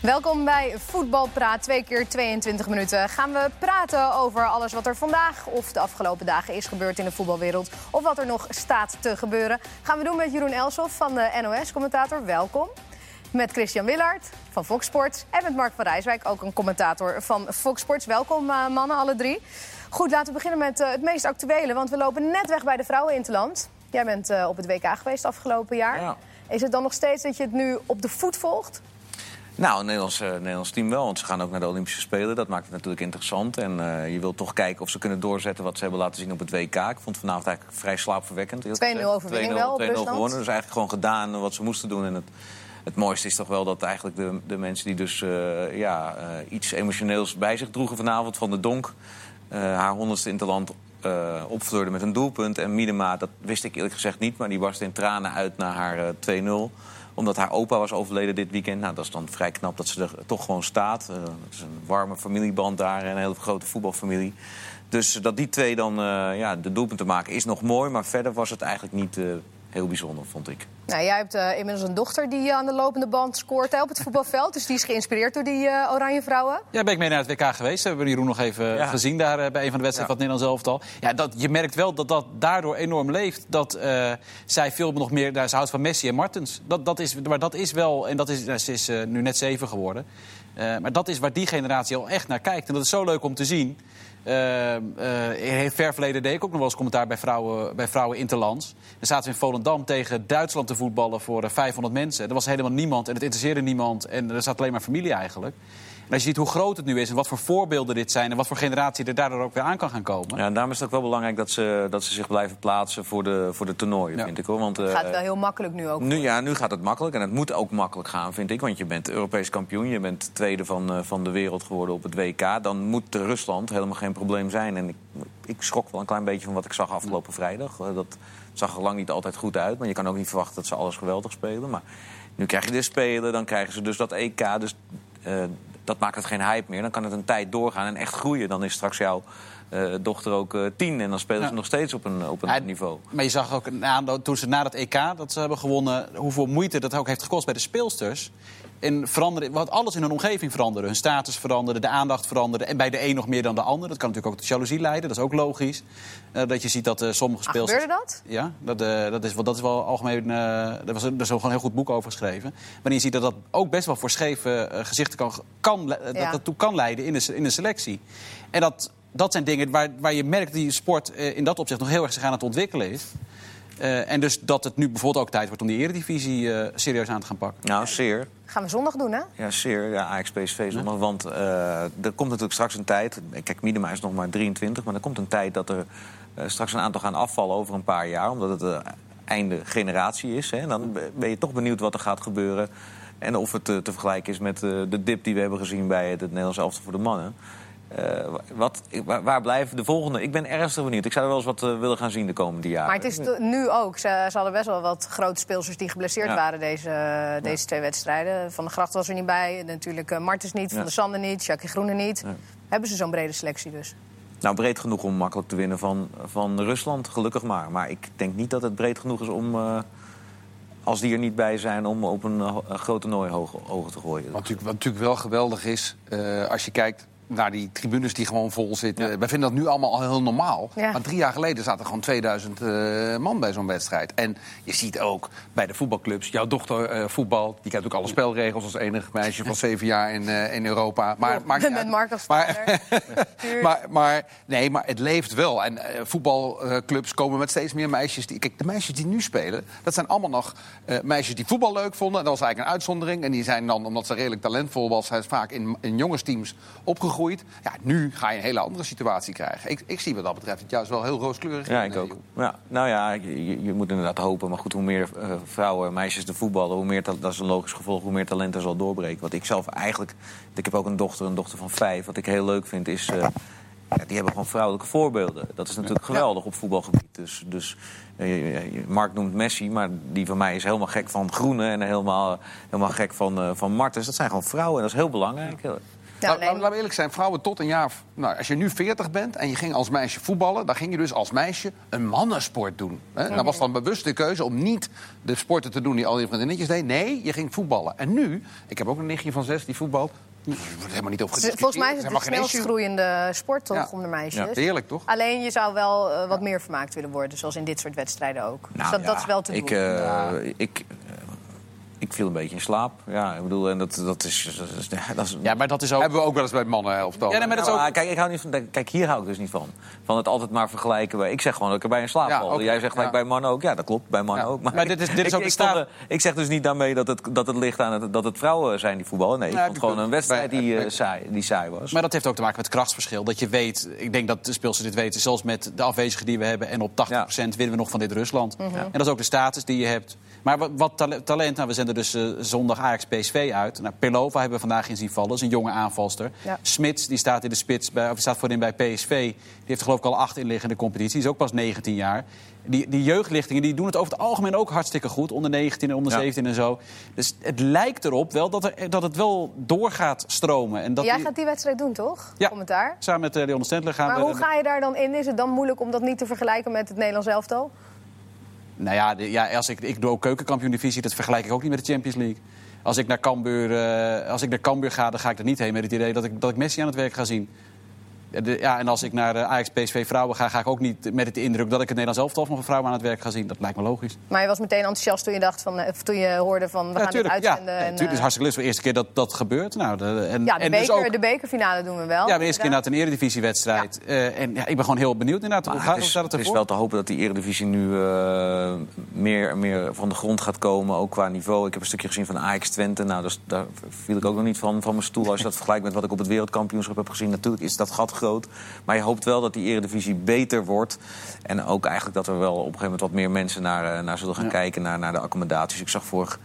Welkom bij Voetbalpraat. Twee keer 22 minuten gaan we praten over alles wat er vandaag of de afgelopen dagen is gebeurd in de voetbalwereld. Of wat er nog staat te gebeuren. Gaan we doen met Jeroen Elsof van de NOS-commentator. Welkom. Met Christian Willard van Fox Sports. En met Mark van Rijswijk, ook een commentator van Fox Sports. Welkom uh, mannen, alle drie. Goed, laten we beginnen met uh, het meest actuele. Want we lopen net weg bij de vrouwen in het land. Jij bent uh, op het WK geweest afgelopen jaar. Ja. Is het dan nog steeds dat je het nu op de voet volgt? Nou, het Nederlands, uh, Nederlands team wel. Want ze gaan ook naar de Olympische Spelen. Dat maakt het natuurlijk interessant. En uh, je wilt toch kijken of ze kunnen doorzetten wat ze hebben laten zien op het WK. Ik vond vanavond eigenlijk vrij slaapverwekkend. 2-0 overwinning wel op 2-0 gewonnen. Dus eigenlijk gewoon gedaan wat ze moesten doen. En het, het mooiste is toch wel dat eigenlijk de, de mensen die dus uh, ja, iets emotioneels bij zich droegen vanavond... van de Donk, haar honderdste in het land uh, opvleurde met een doelpunt. En Miedema, dat wist ik eerlijk gezegd niet, maar die barstte in tranen uit naar haar uh, 2-0 omdat haar opa was overleden dit weekend. Nou, dat is dan vrij knap dat ze er toch gewoon staat. Uh, het is een warme familieband daar en een hele grote voetbalfamilie. Dus dat die twee dan uh, ja, de doelpunten maken is nog mooi. Maar verder was het eigenlijk niet uh, heel bijzonder, vond ik. Nou, jij hebt uh, inmiddels een dochter die aan de lopende band scoort hè, op het voetbalveld. Dus die is geïnspireerd door die uh, Oranje Vrouwen. Ja, ben ik mee naar het WK geweest. We hebben Jeroen nog even ja. gezien daar uh, bij een van de wedstrijden ja. van het Nederlands elftal. Ja, dat, je merkt wel dat dat daardoor enorm leeft. Dat zij veel nog meer... Daar, ze houdt van Messi en Martens. Dat, dat is, maar dat is wel... En dat is, ze is nu net zeven geworden. maar dat is waar die generatie al echt naar kijkt. En dat is zo leuk om te zien. Uh, ver verleden deed ik ook nog wel eens commentaar bij vrouwen, bij vrouwen Interlands. Dan zaten ze in Volendam tegen Duitsland te voetballen voor uh, 500 mensen. Er was helemaal niemand en het interesseerde niemand. En er zat alleen maar familie eigenlijk. Als je ziet hoe groot het nu is en wat voor voorbeelden dit zijn... en wat voor generatie er daardoor ook weer aan kan gaan komen. Ja, en daarom is het ook wel belangrijk dat ze, dat ze zich blijven plaatsen voor de, voor de toernooien, ja. vind ik. Hoor. Want, het gaat wel heel makkelijk nu ook. Nu, ja, nu gaat het makkelijk en het moet ook makkelijk gaan, vind ik. Want je bent Europees kampioen, je bent tweede van, van de wereld geworden op het WK. Dan moet Rusland helemaal geen probleem zijn. En ik, ik schrok wel een klein beetje van wat ik zag afgelopen vrijdag. Dat zag er lang niet altijd goed uit, maar je kan ook niet verwachten dat ze alles geweldig spelen. Maar nu krijg je de Spelen, dan krijgen ze dus dat EK. Dus uh, dat maakt het geen hype meer. Dan kan het een tijd doorgaan en echt groeien. Dan is straks jouw uh, dochter ook uh, tien. En dan spelen ja. ze nog steeds op een, op een ja, niveau. Maar je zag ook na, toen ze na dat EK dat ze hebben gewonnen... hoeveel moeite dat ook heeft gekost bij de speelsters. En veranderen, wat alles in hun omgeving veranderde. Hun status veranderde, de aandacht veranderde. En bij de een nog meer dan de ander. Dat kan natuurlijk ook tot jaloezie leiden. Dat is ook logisch. Uh, dat je ziet dat uh, sommige speelsters... gebeurde dat? Ja, dat, uh, dat, is, wel, dat is wel algemeen... Daar was, er is ook een heel goed boek over geschreven. Maar je ziet dat dat ook best wel voor scheve gezichten kan, kan, ja. dat, dat toe kan leiden in de, in de selectie. En dat, dat zijn dingen waar, waar je merkt dat die sport in dat opzicht nog heel erg zich aan het ontwikkelen is. Uh, en dus dat het nu bijvoorbeeld ook tijd wordt om die eredivisie uh, serieus aan te gaan pakken. Nou, zeer. Gaan we zondag doen, hè? Ja, zeer. Ja, Ajax PSV zondag. Ja. Want uh, er komt natuurlijk straks een tijd... Kijk, Miedema is nog maar 23, maar er komt een tijd dat er straks een aantal gaan afvallen over een paar jaar. Omdat het de einde generatie is. Hè. Dan ben je toch benieuwd wat er gaat gebeuren. En of het te vergelijken is met de dip die we hebben gezien bij het Nederlands elftal voor de mannen. Uh, wat, waar, waar, blijven de volgende? Ik ben ernstig benieuwd. Ik zou er wel eens wat uh, willen gaan zien de komende jaren. Maar het is nu ook. Ze, ze, hadden best wel wat grote speelsters die geblesseerd ja. waren deze, uh, deze twee wedstrijden. Van de Gracht was er niet bij. Natuurlijk Martens niet, Van ja. de Sander niet, Jackie Groene niet. Hebben ze zo'n brede selectie dus? Nou, breed genoeg om makkelijk te winnen van, van Rusland, gelukkig maar. Maar ik denk niet dat het breed genoeg is om als die er niet bij zijn om op een, een groot toernooi hoog, te gooien. Wat natuurlijk, wat natuurlijk wel geweldig is, uh, als je kijkt naar die tribunes die gewoon vol zitten. Ja. Wij vinden dat nu allemaal al heel normaal. Ja. Maar drie jaar geleden zaten er gewoon 2000 uh, man bij zo'n wedstrijd. En je ziet ook bij de voetbalclubs, jouw dochter uh, voetbal, die kent ook alle spelregels als enig meisje van zeven jaar in, uh, in Europa. Maar, maar, Met Mark als maar, maar, maar, nee, maar het leeft wel. En voetbalclubs komen met steeds meer meisjes. Die, kijk, de meisjes die nu spelen, dat zijn allemaal nog meisjes die voetbal leuk vonden. En dat was eigenlijk een uitzondering. En die zijn dan, omdat ze redelijk talentvol was, vaak in, in jongensteams opgegroeid. Ja, nu ga je een hele andere situatie krijgen. Ik, ik zie wat dat betreft het juist wel heel rooskleurig. Ja, ik ook. Ja, nou ja, je, je, moet inderdaad hopen. Maar goed, hoe meer uh, vrouwen, meisjes de voetballen... hoe meer, dat is een logisch gevolg, hoe meer talent er zal doorbreken. Wat ik zelf eigenlijk... Ik heb ook een dochter, een dochter van vijf. Wat ik heel leuk vind is... Uh, ja, die hebben gewoon vrouwelijke voorbeelden. Dat is natuurlijk geweldig op voetbalgebied. Dus, dus Mark noemt Messi, maar die van mij is helemaal gek van Groene... en helemaal, helemaal gek van, uh, van Martens. Dat zijn gewoon vrouwen en dat is heel belangrijk. Ja, nee. Laten we eerlijk zijn, vrouwen tot een jaar... Nou, als je nu 40 bent en je ging als meisje voetballen... dan ging je dus als meisje een mannensport doen. Hè? Dat was dan bewust de keuze om niet de sporten te doen die al je vriendinnetjes deed. Nee, je ging voetballen. En nu, ik heb ook een nichtje van zes die voetbalt... Er wordt helemaal niet over Volgens mij is het de snelst groeiende sport toch, ja. onder meisjes. Ja, heerlijk toch? Alleen je zou wel uh, wat meer vermaakt willen worden, zoals in dit soort wedstrijden ook. Nou, dus dat, dat, is wel te doen. Ik, uh, ik, ik viel een beetje in slaap. Ja, ik bedoel, en dat, dat, is, dat, is, Ja, maar dat is ook... Hebben we ook wel eens bij mannen helft. Ja, nee, maar dat is ook... kijk, ik hou niet van, kijk, hier hou ik dus niet van. Van het altijd maar vergelijken. Bij, ik zeg gewoon dat ik er bij in slaap val. Ja, Jij zegt gelijk bij mannen ook. Ja, dat klopt, bij mannen ook. Maar, maar, dit is, dit is ook ik, staat... ik, zeg dus niet daarmee dat het, dat het ligt aan het, dat het vrouwen zijn die voetballen. Nee, ik vond gewoon een wedstrijd die, uh, saai, die saai was. Maar dat heeft ook te maken met het krachtsverschil. Dat je weet, ik denk dat de speelsters dit weten... zelfs met de afwezigen die we hebben... en op 80% winnen we nog van dit Rusland. Mhm. En dat is ook de status die je hebt... Maar wat, wat talent, nou, we dus uh, zondag Ajax PSV uit. Nou, Pelova hebben we vandaag in zien vallen, dat is een jonge aanvalster. Ja. Smits, die staat in de spits, bij, of staat voorin bij PSV. Die heeft geloof ik al acht inliggende competitie, die is ook pas 19 jaar. Die, die jeugdlichtingen die doen het over het algemeen ook hartstikke goed. Onder 19 en onder 17 en zo. Dus het lijkt erop wel dat, er, dat het wel doorgaat stromen. En dat Jij gaat die wedstrijd doen, toch? Ja, Commentaar. samen met uh, Leon Stentler gaan maar we... Maar hoe ga je daar dan in? Is het dan moeilijk om dat niet te vergelijken met het Nederlands elftal? Nou ja, ja als ik, ik doe ook keukenkampioen-divisie, dat vergelijk ik ook niet met de Champions League. Als ik naar Cambuur, uh, als ik naar Cambuur ga, dan ga ik er niet heen met het idee dat ik, dat ik Messi aan het werk ga zien. Ja, en als ik naar de Ajax PSV vrouwen ga, ga ik ook niet met het indruk dat ik het Nederlands elftal van vrouwen aan het werk ga zien. Dat lijkt me logisch. Maar je was meteen enthousiast toen je, dacht van, eh, toen je hoorde van we gaan tuurlijk, het uitzenden. Ja, en, het is hartstikke leuk. de eerste keer dat dat gebeurt. Nou, de, en, ja, de, en beker, dus ook, de bekerfinale doen we wel. Ja, de eerste keer na een eredivisiewedstrijd. Ja. Uh, en ja, ik ben gewoon heel benieuwd inderdaad. Hoe gaat het, is, het, het is wel te hopen dat die eredivisie nu uh, meer, meer van de grond gaat komen. Ook qua niveau. Ik heb een stukje gezien van Ajax Twente. Nou, dus, daar viel ik ook nog niet van, van mijn stoel. Als je dat vergelijkt met wat ik op het wereldkampioenschap heb gezien. Natuurlijk is dat gat groot. Maar je hoopt wel dat die eredivisie beter wordt. En ook eigenlijk dat er wel op een gegeven moment wat meer mensen naar, naar zullen gaan ja. kijken. Naar, naar de accommodaties. Ik zag vorig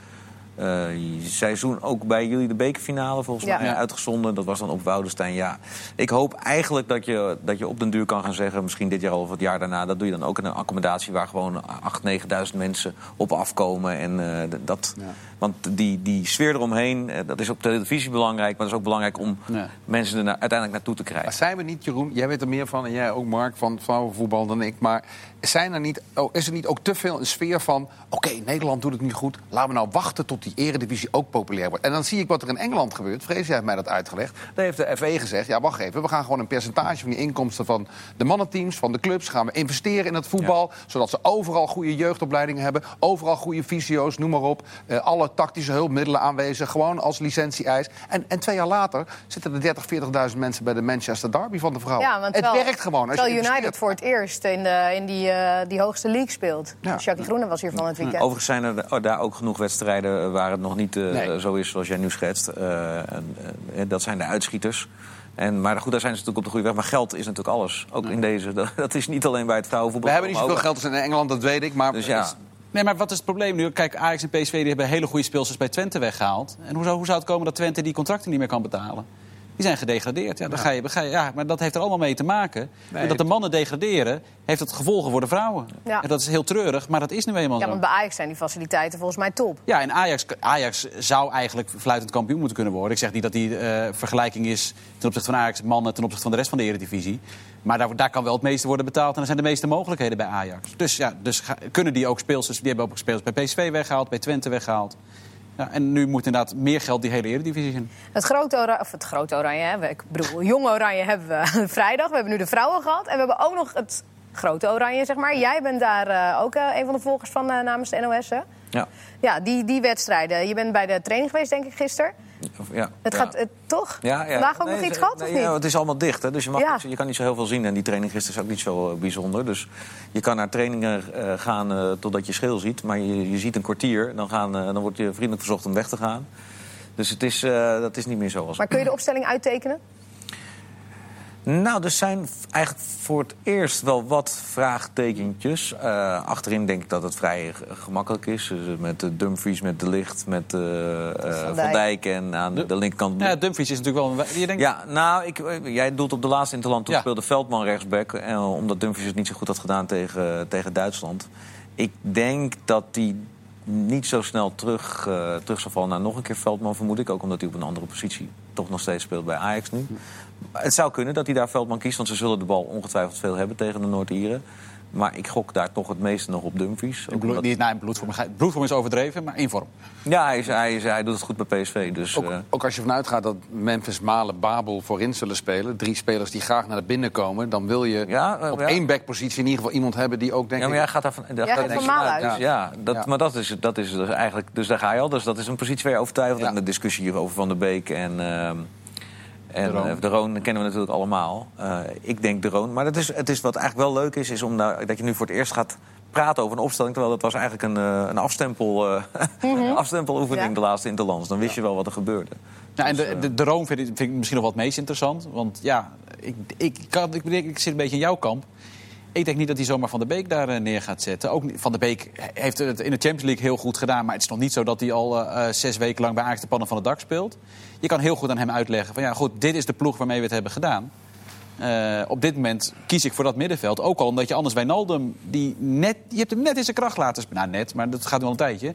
seizoen ook bij jullie de bekerfinale volgens ja. mij uitgezonden. Dat was dan op Woudenstein. Ja, ik hoop eigenlijk dat je, dat je op den duur kan gaan zeggen... misschien dit jaar al of het jaar daarna... dat doe je dan ook in een accommodatie... waar gewoon 8.000, 9.000 mensen op afkomen. En, uh, dat, ja. Want die, die sfeer eromheen, uh, dat is op televisie belangrijk... maar dat is ook belangrijk om ja. mensen er na, uiteindelijk naartoe te krijgen. Maar zijn we niet, Jeroen, jij weet er meer van... en jij ook, Mark, van vrouwenvoetbal dan ik... maar zijn er niet, oh, is er niet ook te veel een sfeer van... oké, okay, Nederland doet het niet goed, laten we nou wachten tot die eredivisie ook populair wordt. En dan zie ik wat er in Engeland gebeurt. Vrees, jij heeft mij dat uitgelegd. Daar heeft de FE gezegd, ja, wacht even, we gaan gewoon een percentage van die inkomsten van de mannenteams, van de clubs, gaan we investeren in het voetbal, ja. zodat ze overal goede jeugdopleidingen hebben, overal goede fysio's, noem maar op, uh, alle tactische hulpmiddelen aanwezig, gewoon als licentie-eis. En, en twee jaar later zitten er 30, 40.000 mensen bij de Manchester Derby van de vrouwen. Ja, want het wel, werkt gewoon. Als United voor het eerst in, de, in die, uh, die hoogste league speelt. Ja. Jackie Groene was hier van het weekend. Overigens zijn er daar ook genoeg wedstrijden waar het nog niet uh, nee. zo is zoals jij nu schetst. Uh, dat zijn de uitschieters. En, maar goed, daar zijn ze natuurlijk op de goede weg. Maar geld is natuurlijk alles. Ook in deze. Dat, dat, is niet alleen bij het vrouwenvoetbal. We hebben niet zoveel geld als in Engeland, dat weet ik. Maar dus ja. Nee, maar wat is het probleem nu? Kijk, Ajax en PSV die hebben hele goede speelsters bij Twente weggehaald. En hoe zou, hoe zou het komen dat Twente die contracten niet meer kan betalen? Die zijn gedegradeerd. Ja, dan Ga je, ga je, ja, maar dat heeft er allemaal mee te maken. Nee, en dat de mannen degraderen, heeft het gevolgen voor de vrouwen. Ja. En dat is heel treurig, maar dat is nu eenmaal ja, zo. want bij Ajax zijn die faciliteiten volgens mij top. Ja, en Ajax, Ajax zou eigenlijk fluitend kampioen moeten kunnen worden. Ik zeg niet dat die uh, vergelijking is ten opzichte van Ajax mannen... ten opzichte van de rest van de eredivisie. Maar daar, daar kan wel het meeste worden betaald en er zijn de meeste mogelijkheden bij Ajax. Dus ja, dus ga, kunnen die ook speelsters... Die hebben ook speelsters bij PSV weggehaald, bij Twente weggehaald. Ja, en nu moet inderdaad meer geld die hele Eredivisie in. Het grote oranje, of het grote oranje, hè, ik bedoel, jong oranje hebben we vrijdag. We hebben nu de vrouwen gehad. En we hebben ook nog het grote oranje, zeg maar. Jij bent daar uh, ook uh, een van de volgers van uh, namens de NOS, hè? Ja. Ja, die, die wedstrijden. Je bent bij de training geweest, denk ik, gisteren. Ja, het ja. gaat het, toch? Ja, ja. Vandaag ook nee, nog iets gehad, nee, of niet? Ja, het is allemaal dicht, hè, dus je, mag niet, je kan niet zo heel veel zien. En die training gisteren is ook niet zo uh, bijzonder. Dus je kan naar trainingen uh, gaan uh, totdat je scheel ziet. Maar je, je ziet een kwartier, dan, gaan, dan wordt je vriendelijk verzocht om weg te gaan. Dus het is, dat is niet meer zoals... Maar kun je de opstelling uittekenen? Nou, er zijn eigenlijk voor het eerst wel wat vraagtekentjes. Uh, achterin denk ik dat het vrij gemakkelijk is. Dus met de Dumfries, met De Licht, met uh, uh, Van, Dijk. Dijk. en aan de, de linkerkant... Ja, Dumfries is natuurlijk wel... Je denkt... Ja, nou, ik, jij doelt op de laatste interland. Toen ja. speelde Veldman rechtsback. En omdat Dumfries het niet zo goed had gedaan tegen, tegen Duitsland. Ik denk dat hij niet zo snel terug, terug zal vallen naar nog een keer Veldman, vermoed ik. Ook omdat hij op een andere positie toch nog steeds speelt bij Ajax nu. Het zou kunnen dat hij daar Veldman kiest, want ze zullen de bal ongetwijfeld veel hebben tegen de Noord-Ieren. Maar ik gok daar toch het meeste nog op Dumfries. Ook bloed, niet, nou, bloedvorm, bloedvorm is overdreven, maar in vorm. Ja, hij, is, hij, is, hij doet het goed bij PSV. Dus, ook, uh... ook, als je vanuit gaat dat Memphis, Malen, Babel voorin zullen spelen... drie spelers die graag naar binnen komen... dan wil je ja, uh, op ja. één backpositie in ieder geval iemand hebben die ook... Denk ja, maar jij gaat daar van, daar ja, gaat van Malen uit. Dus, ja, dat, maar dat is, dat is dus eigenlijk... Dus daar ga je al. Dus dat is een positie waar je overtuigd ja. En de discussie hier over Van der Beek en... Uh, en de Roon. de Roon kennen we natuurlijk allemaal. Uh, ik denk de Roon. Maar dat is, het is wat eigenlijk wel leuk is, is om nou, dat je nu voor het eerst gaat praten over een opstelling. Terwijl dat was eigenlijk een, uh, een afstempel, uh, mm -hmm. afstempeloefening ja. de laatste interlands. Dan wist je wel wat er gebeurde. Ja, en de, de, de Roon vind ik, vind ik misschien nog wat meest interessant. Want ja, ik, ik, kan, ik, ik zit een beetje in jouw kamp. Ik denk niet dat hij zomaar Van de Beek daar neer gaat zetten. Ook Van de Beek heeft het in de Champions League heel goed gedaan. Maar het is nog niet zo dat hij al uh, zes weken lang bij Ajax de pannen van het dak speelt. Je kan heel goed aan hem uitleggen van ja, goed, dit is de ploeg waarmee we het hebben gedaan. Op dit moment kies ik voor dat middenveld. Ook al omdat je anders Wijnaldum, die net, je hebt hem net in zijn kracht laten. Nou, net, maar dat gaat wel een tijdje.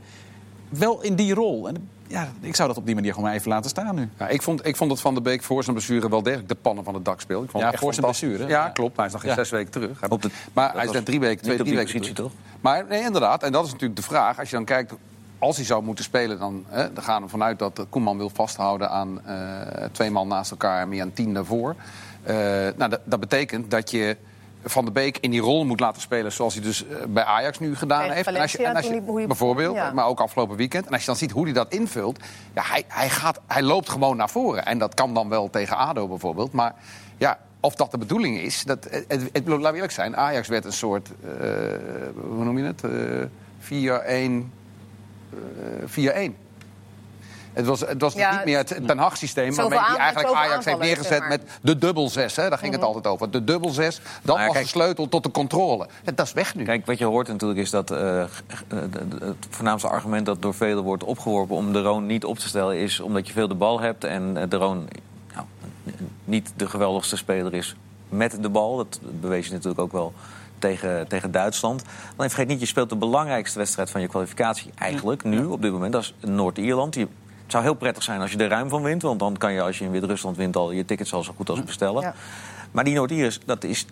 Wel in die rol. En ja, ik zou dat op die manier gewoon even laten staan nu. Ja, ik, vond, ik vond dat Van der Beek voor zijn blessure wel degelijk de pannen van het dak speelde. Ik vond ja, voor zijn blessure. Ja, klopt. Hij is nog geen ja. zes weken terug. De, maar hij is net drie weken, twee, drie weken terug. toch? Maar nee, inderdaad. En dat is natuurlijk de vraag. Als je dan kijkt als hij zou moeten spelen, dan, hè, dan gaan we vanuit dat Koeman wil vasthouden aan uh, twee man naast elkaar en meer een tien daarvoor. Uh, nou, dat, dat, betekent dat je Van de Beek in die rol moet laten spelen zoals hij dus bij Ajax nu gedaan heeft. Valencia, en als je, en als je, bijvoorbeeld, ja. maar ook afgelopen weekend. En als je dan ziet hoe hij dat invult, ja, hij, hij, gaat, hij loopt gewoon naar voren. En dat kan dan wel tegen ADO bijvoorbeeld. Maar ja, of dat de bedoeling is, dat, het, het, het, laat eerlijk zijn, Ajax werd een soort, uh, hoe noem je het, uh, 4-1... 4-1. Het was, het was ja, niet meer het Ten Hag-systeem waarmee hij eigenlijk Ajax heeft neergezet zeg maar. met de dubbel zes. Hè? Daar ging mm -hmm. het altijd over. De dubbel zes, dat was kijk, de sleutel tot de controle. En dat is weg nu. Kijk, wat je hoort natuurlijk is dat uh, het voornaamste argument dat door velen wordt opgeworpen om de Roon niet op te stellen is omdat je veel de bal hebt en de Roon nou, niet de geweldigste speler is met de bal. Dat bewees je natuurlijk ook wel tegen, tegen Duitsland. Dan vergeet niet, je speelt de belangrijkste wedstrijd van je kwalificatie eigenlijk nu op dit moment. Dat is Noord-Ierland. Het zou heel prettig zijn als je er ruim van wint. Want dan kan je als je in Wit-Rusland wint al je tickets al zo goed als bestellen. Ja. Maar die Noord-Iers, dat is...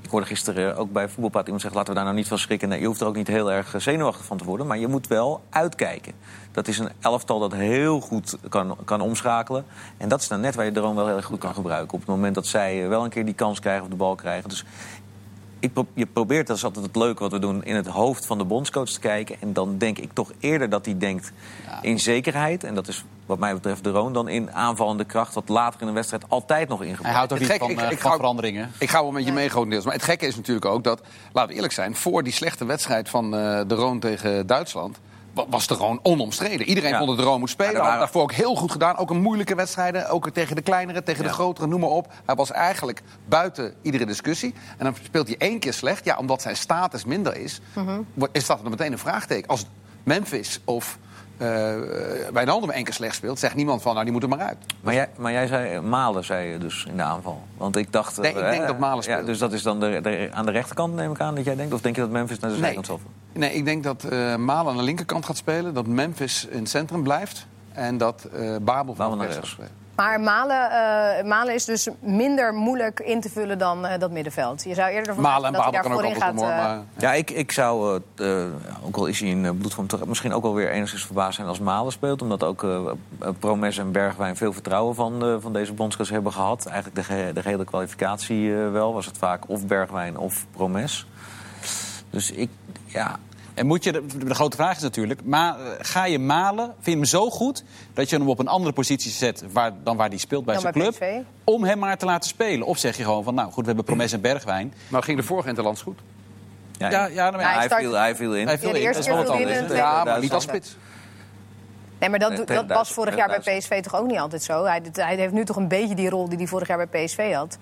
Ik hoorde gisteren ook bij voetbalpraat iemand zeggen... laten we daar nou niet van schrikken. Nee, je hoeft er ook niet heel erg zenuwachtig van te worden. Maar je moet wel uitkijken. Dat is een elftal dat heel goed kan, kan omschakelen. En dat is dan net waar je droom wel heel goed kan gebruiken. Op het moment dat zij wel een keer die kans krijgen of de bal krijgen. Dus ik pro je probeert, dat is altijd het leuke wat we doen, in het hoofd van de bondscoach te kijken. En dan denk ik toch eerder dat hij denkt ja. in zekerheid. En dat is wat mij betreft de Roon. Dan in aanvallende kracht, wat later in een wedstrijd altijd nog ingebouwd. Hij houdt ook niet van, ik, uh, ik, van veranderingen. Ik ga wel met je mee, grotendeels. Maar het gekke is natuurlijk ook dat, laten we eerlijk zijn... voor die slechte wedstrijd van uh, de Roon tegen Duitsland was er gewoon onomstreden. Iedereen ja. vond dat de Roon moet spelen. Hij daarvoor ook heel goed gedaan. Ook een moeilijke wedstrijden. Ook tegen de kleinere, tegen ja. de grotere, noem maar op. Hij was eigenlijk buiten iedere discussie. En dan speelt hij één keer slecht. Ja, omdat zijn status minder is, mm -hmm. is dat er meteen een vraagteken. Als Memphis of uh, Wijnaldum één keer slecht speelt, zegt niemand van, nou, die moet er maar uit. Maar jij, maar jij zei, Malen zei je dus in de aanval. Want ik dacht... Nee, ik uh, denk dat Malen speelt. Ja, dus dat is dan de, de, aan de rechterkant, neem ik aan, dat jij denkt? Of denk je dat Memphis naar de zijkant zal? Nee, ik denk dat uh, Malen aan de linkerkant gaat spelen, dat Memphis in het centrum blijft... en dat Babel van de rechts gaat spelen. Maar Malen, uh, Malen is dus minder moeilijk in te vullen dan uh, dat middenveld. Je zou eerder ervan Malen dat hij daar voorin gaat. Humor, maar, ja. ja, ik, ik zou, uh, ook al is hij in bloedvorm, misschien ook wel weer enigszins verbaasd zijn als Malen speelt. Omdat ook Promes en Bergwijn veel vertrouwen van, van deze bondscoach hebben gehad. Eigenlijk de, ge de hele kwalificatie wel. Was het vaak of Bergwijn of Promes. Dus ik, ja, en moet je, de, de, grote vraag is natuurlijk, maar, ga je malen, vind je hem zo goed... dat je hem op een andere positie zet waar, dan waar hij speelt bij dan zijn bij club... PSV. om hem maar te laten spelen? Of zeg je gewoon van, nou goed, we hebben Promes en Bergwijn. Maar ging de vorige Interlands goed? Ja, ja, ja, nou, hij, start... viel, hij viel in. Hij viel ja, de eerste in. viel in. in ja, maar niet als spits. Nee, maar dat, dat was vorig jaar bij PSV toch ook niet altijd zo? Hij, hij heeft nu toch een beetje die rol die hij vorig jaar bij PSV had.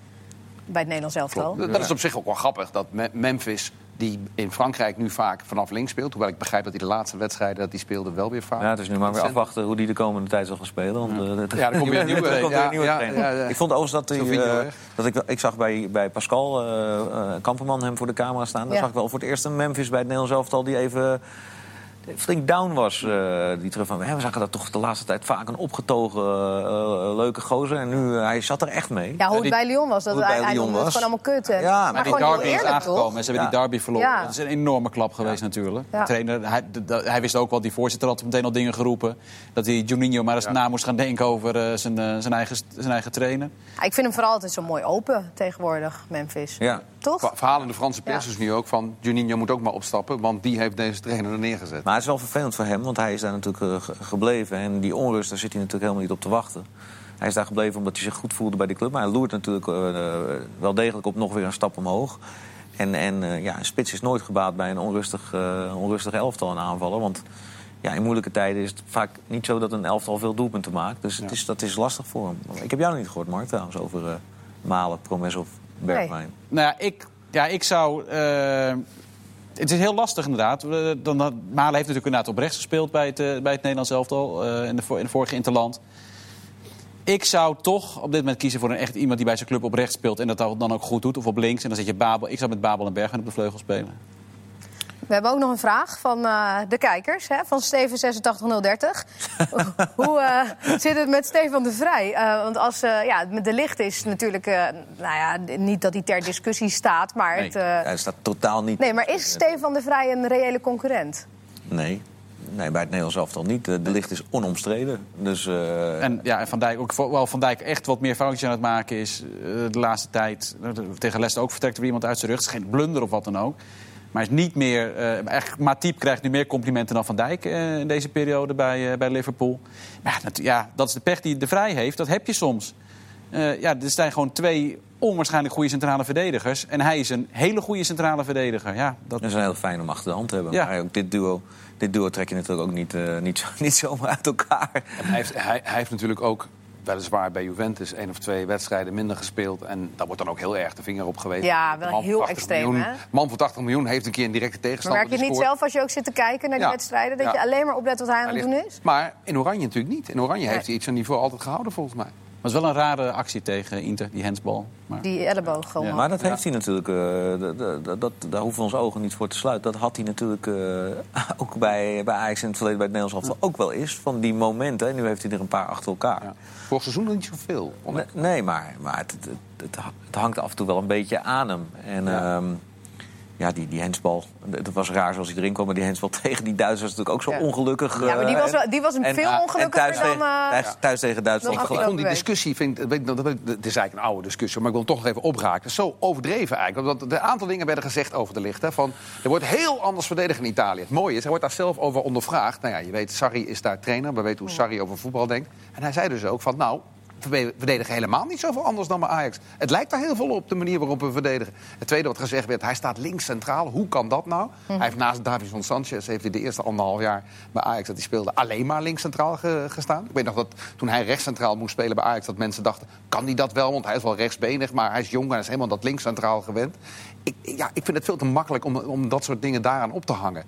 Bij het Nederlands elftal. Dat is op zich ook wel grappig, dat Memphis die in Frankrijk nu vaak vanaf links speelt. Hoewel ik begrijp dat hij de laatste wedstrijden dat hij speelde wel weer vaak. Ja, het is nu maar weer afwachten hoe hij de komende tijd zal gaan spelen. Want, ja, uh, ja, dan komt weer een nieuwe, komt ja, nieuwe ja, ja, ja, Ik vond overigens dat, hij, uh, dat ik, ik zag bij, bij Pascal uh, Kamperman hem voor de camera staan. Daar zag ik wel voor het eerst een Memphis bij het Nederlands elftal die even flink down was. Uh, die terug van, we zagen dat toch de laatste tijd vaak een opgetogen uh, leuke gozer. En nu, uh, hij zat er echt mee. Ja, hoe het bij Lyon was. Dat Lyon was. het gewoon allemaal kut. Ja, maar, maar die derby is aangekomen. En ze hebben die derby verloren. Ja. Dat is een enorme klap geweest natuurlijk. De trainer, hij, de, hij, wist ook wel, die voorzitter had meteen al dingen geroepen. Dat hij Juninho maar eens na moest gaan denken over zijn, zijn, eigen, zijn eigen trainer. ik vind hem vooral altijd zo mooi open tegenwoordig, Memphis. Ja. Toch? Verhalen de Franse pers is nu ook van... Juninho moet ook maar opstappen, want die heeft deze trainer er neergezet. Maar het is wel vervelend voor hem, want hij is daar natuurlijk uh, gebleven. En die onrust, daar zit hij natuurlijk helemaal niet op te wachten. Hij is daar gebleven omdat hij zich goed voelde bij die club. Maar hij loert natuurlijk uh, wel degelijk op nog weer een stap omhoog. En, en uh, ja, een spits is nooit gebaat bij een onrustig, onrustig elftal en aanvallen. Want ja, in moeilijke tijden is het vaak niet zo dat een elftal veel doelpunten maakt. Dus het is, dat is lastig voor hem. Ik heb jou nog niet gehoord, Mark, trouwens, over Malen, Promes of Bergwijn. Nee. Nou ja, ik, ja, ik zou... Het is heel lastig inderdaad. Dan, Malen heeft natuurlijk inderdaad op rechts gespeeld bij het, uh, bij het Nederlands elftal. Uh, in, de, in de vorige interland. Ik zou toch op dit moment kiezen voor een echt iemand die bij zijn club op rechts speelt... en dat dan ook goed doet. Of op links. En dan zet je Babel. Ik zou met Babel en Bergen op de vleugel spelen. We hebben ook nog een vraag van uh, de kijkers, hè, van Steven86030. Hoe uh, zit het met Stefan de Vrij? Uh, want als ja, met de licht is natuurlijk, nou ja, niet dat hij ter discussie staat, maar... Nee, het, hij staat totaal niet... Nee, maar is Stefan de Vrij een reële concurrent? Nee. Nee, bij het Nederlands elftal niet. De, de licht is onomstreden. Dus, En, ja, en Van Dijk, ook, wel Van Dijk echt wat meer foutjes aan het maken is de laatste tijd. Tegen Leicester ook vertrekt er iemand uit zijn rug. Het is geen blunder of wat dan ook. Maar is niet meer. Uh, echt, Matip krijgt nu meer complimenten dan Van Dijk uh, in deze periode bij, uh, bij Liverpool. Maar ja dat, ja, dat is de pech die de Vrij heeft. Dat heb je soms. ja, er zijn gewoon twee onwaarschijnlijk goede centrale verdedigers. En hij is een hele goede centrale verdediger. Ja, dat... dat is heel fijn om achter de hand te hebben. Ja. Maar ook dit duo, dit duo trek je natuurlijk ook niet, niet, zo, niet zomaar uit elkaar. En hij, heeft, hij, hij heeft natuurlijk ook weliswaar bij Juventus één of twee wedstrijden minder gespeeld. En daar wordt dan ook heel erg de vinger op geweest. Ja, wel heel extreem, miljoen, Man van 80 miljoen heeft een keer een directe tegenstander Maar merk je niet zelf als je ook zit te kijken naar die wedstrijden... dat je alleen maar oplet wat hij aan het doen is? Maar in Oranje natuurlijk niet. In Oranje heeft hij iets aan niveau altijd gehouden, volgens mij. Maar het is wel een rare actie tegen Inter, die handsbal. Maar... Die elleboog gewoon. Ja. Maar dat heeft hij natuurlijk, uh, dat, dat, daar hoeven we onze ogen niet voor te sluiten. Dat had hij natuurlijk uh, ook bij, bij Ajax in het verleden bij het Nederlands elftal ook wel eens. Van die momenten, en nu heeft hij er een paar achter elkaar. Ja. Vorig seizoen nog niet zoveel. Nee, nee, maar, maar het, het, het, het, hangt af en toe wel een beetje aan hem. En, ja. Um, ja, die, die hensbal, het was raar zoals hij erin kwam... maar die hensbal tegen die Duitsers was natuurlijk ook zo ongelukkig. Ja, maar die was, die was een en, veel ongelukkiger thuis dan... uh, thuis tegen Duitsland. Ik vond die discussie, vind, dat, dat, dat, het is eigenlijk een oude discussie... maar ik wil hem toch nog even opraken. Zo overdreven eigenlijk. Want een aantal dingen werden gezegd over de licht. Hè, van, er wordt heel anders verdedigd in Italië. Het mooie is, hij wordt daar zelf over ondervraagd. Nou ja, je weet, Sarri is daar trainer. We weten hoe Sarri over voetbal denkt. En hij zei dus ook van, nou, verdedigen helemaal niet zoveel anders dan bij Ajax. Het lijkt daar heel veel op, de manier waarop we verdedigen. Het tweede wat gezegd werd, hij staat links centraal. Hoe kan dat nou? Hij heeft naast Davison Sanchez heeft hij de eerste anderhalf jaar bij Ajax... dat hij speelde alleen maar links centraal gestaan. Ik weet nog dat toen hij rechts centraal moest spelen bij Ajax... dat mensen dachten, kan hij dat wel? Want hij is wel rechtsbenig, maar hij is jong... en is helemaal dat links centraal gewend. Ik, ja, ik vind het veel te makkelijk om, om dat soort dingen daaraan op te hangen.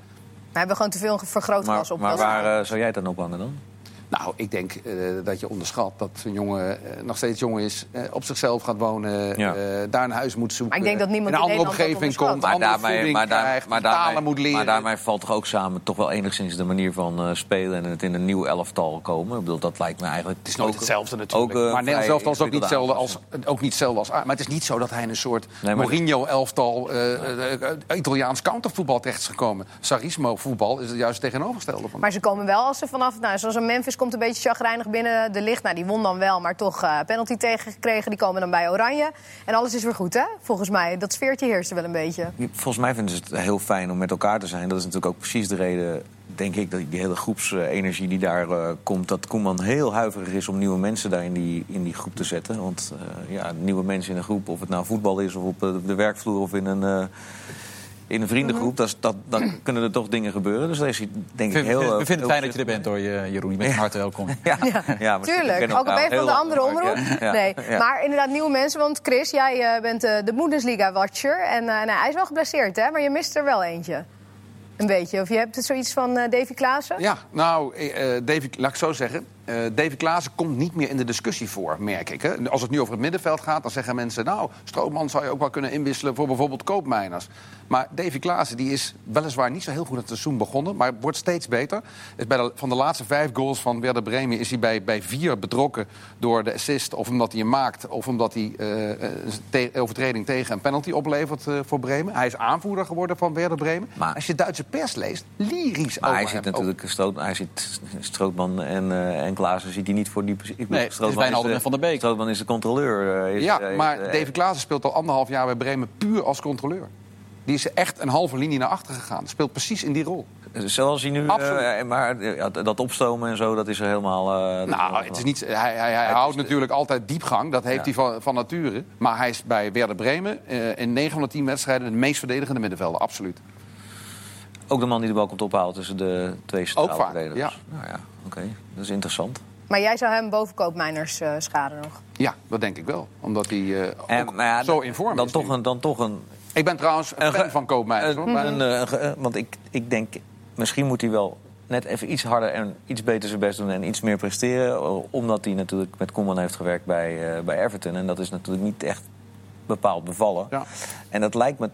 We hebben gewoon te veel vergrootglas op. Maar waar uh, zou jij het dan ophangen dan? Nou, ik denk uh, dat je onderschat dat een jongen uh, nog steeds jong is, uh, op zichzelf gaat wonen, ja. daar een huis moet zoeken. Maar ik denk dat niemand in een andere omgeving komt, maar andere daarmee, maar daar, krijgt, maar daarmee, moet leren. Maar daarmee valt toch ook samen toch wel enigszins de manier van spelen en het in een nieuw elftal komen. Ik bedoel, dat lijkt me eigenlijk. Het is nooit ook, hetzelfde natuurlijk. Ook, maar Nederlands elftal is ook niet hetzelfde als, ook niet hetzelfde als. Maar het is niet zo dat hij in een soort nee, Mourinho-elftal Italiaans countervoetbal terecht is gekomen. Sarismo voetbal is het juist tegenovergestelde van. Maar ze komen wel als ze vanaf, nou, zoals een Memphis komt een beetje chagrijnig binnen de licht. Nou, die won dan wel, maar toch uh, penalty tegengekregen. Die komen dan bij Oranje. En alles is weer goed, hè? Volgens mij. Dat sfeertje heerst wel een beetje. Volgens mij vinden ze het heel fijn om met elkaar te zijn. Dat is natuurlijk ook precies de reden, denk ik, dat die hele groepsenergie die daar uh, komt... dat Koeman heel huiverig is om nieuwe mensen daar in die, in die groep te zetten. Want uh, ja, nieuwe mensen in een groep, of het nou voetbal is... of op de werkvloer of in een in een vriendengroep, dat, dat, dan kunnen er toch dingen gebeuren. Dus daar is denk ik heel... We vinden het fijn dat je er bent hoor, Jeroen. Je bent ja. hartelijk welkom. Ja, ja, ja tuurlijk. Ook bij van de andere omroep. Nee. Maar inderdaad, nieuwe mensen. Want Chris, jij uh, bent uh, de Bundesliga-watcher. En uh, nou, hij is wel geblesseerd, hè? Maar je mist er wel eentje. Een beetje. Of je hebt zoiets van Davy Klaassen? Ja, nou, Davy, laat ik zo zeggen. Uh, David Klaassen komt niet meer in de discussie voor, merk ik. Hè? Als het nu over het middenveld gaat, dan zeggen mensen... nou, Strootman zou je ook wel kunnen inwisselen voor bijvoorbeeld koopmijners. Maar Davy Klaassen die is weliswaar niet zo heel goed het seizoen begonnen... maar wordt steeds beter. Is bij de, van de laatste vijf goals van Werder Bremen... is hij bij, bij vier betrokken door de assist... of omdat hij hem maakt of omdat hij uh, overtreding tegen een penalty oplevert uh, voor Bremen. Hij is aanvoerder geworden van Werder Bremen. Maar als je Duitse pers leest, lyrisch maar hij zit natuurlijk Stroot, hij zit Strootman en, en Klaassen ziet hij niet voor die ik nee, Strootman is, is, van der Beek. Strootman is de controleur. Is, ja, maar David Klaassen speelt al anderhalf jaar bij Bremen puur als controleur. Die is echt een halve linie naar achter gegaan. Speelt precies in die rol. Zoals hij nu. Uh, maar dat opstomen en zo, dat is er helemaal. Uh, nou, het is niet, hij, hij, hij houdt natuurlijk altijd diepgang. Dat heeft ja. hij van, van nature. Maar hij is bij Werder Bremen in 9 van de 10 wedstrijden de meest verdedigende middenvelder. Absoluut. Ook de man die de bal komt ophalen tussen de twee centrale verdedigers. Ja. Nou ja, oké. Okay. Dat is interessant. Maar jij zou hem boven koopmijners uh, schaden nog? Ja, dat denk ik wel. Omdat hij uh, en, ja, zo in vorm dan is. Toch een, dan toch een... Ik ben trouwens een fan van koopmijners. Een, een, een, want ik, ik denk, misschien moet hij wel net even iets harder en iets beter zijn best doen en iets meer presteren. Omdat hij natuurlijk met Koeman heeft gewerkt bij, uh, bij Everton. En dat is natuurlijk niet echt bepaald bevallen. Ja. En dat lijkt me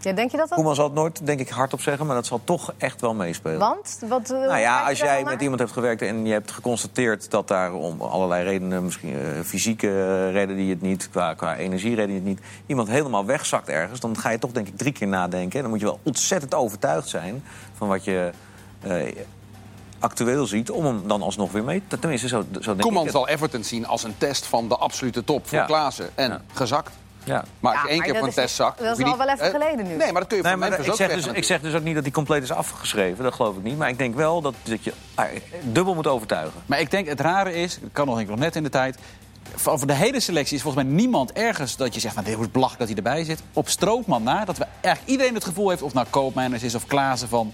ja, denk je dat dat? Koeman zal het nooit, denk ik, hardop zeggen, maar dat zal toch echt wel meespelen. Want? Wat, uh, nou ja, als jij met iemand hebt gewerkt en je hebt geconstateerd dat daar om allerlei redenen, misschien uh, fysieke uh, reden die het niet, qua, qua energiereden die het niet, iemand helemaal wegzakt ergens, dan ga je toch denk ik drie keer nadenken. En dan moet je wel ontzettend overtuigd zijn van wat je actueel ziet, om hem dan alsnog weer mee te... Tenminste, zo, zo denk Koeman ik zal Everton zien als een test van de absolute top voor ja. Klaassen. En ja. gezakt. Ja. Maar als je één keer voor een test zakt... Dat is al wel even geleden nu. Nee, maar dat kun je nee, maar ik, zeg dus, ik zeg dus ook niet dat hij compleet is afgeschreven. Dat geloof ik niet. Maar ik denk wel dat, dat je ah, dubbel moet overtuigen. Maar ik denk het rare is, ik kan nog, ik nog net in de tijd... Over de hele selectie is volgens mij niemand ergens dat je zegt... van dit is belachelijk dat hij erbij zit. Op Strootman na, dat we eigenlijk iedereen het gevoel heeft... of nou Koopmeiners is of Klaassen van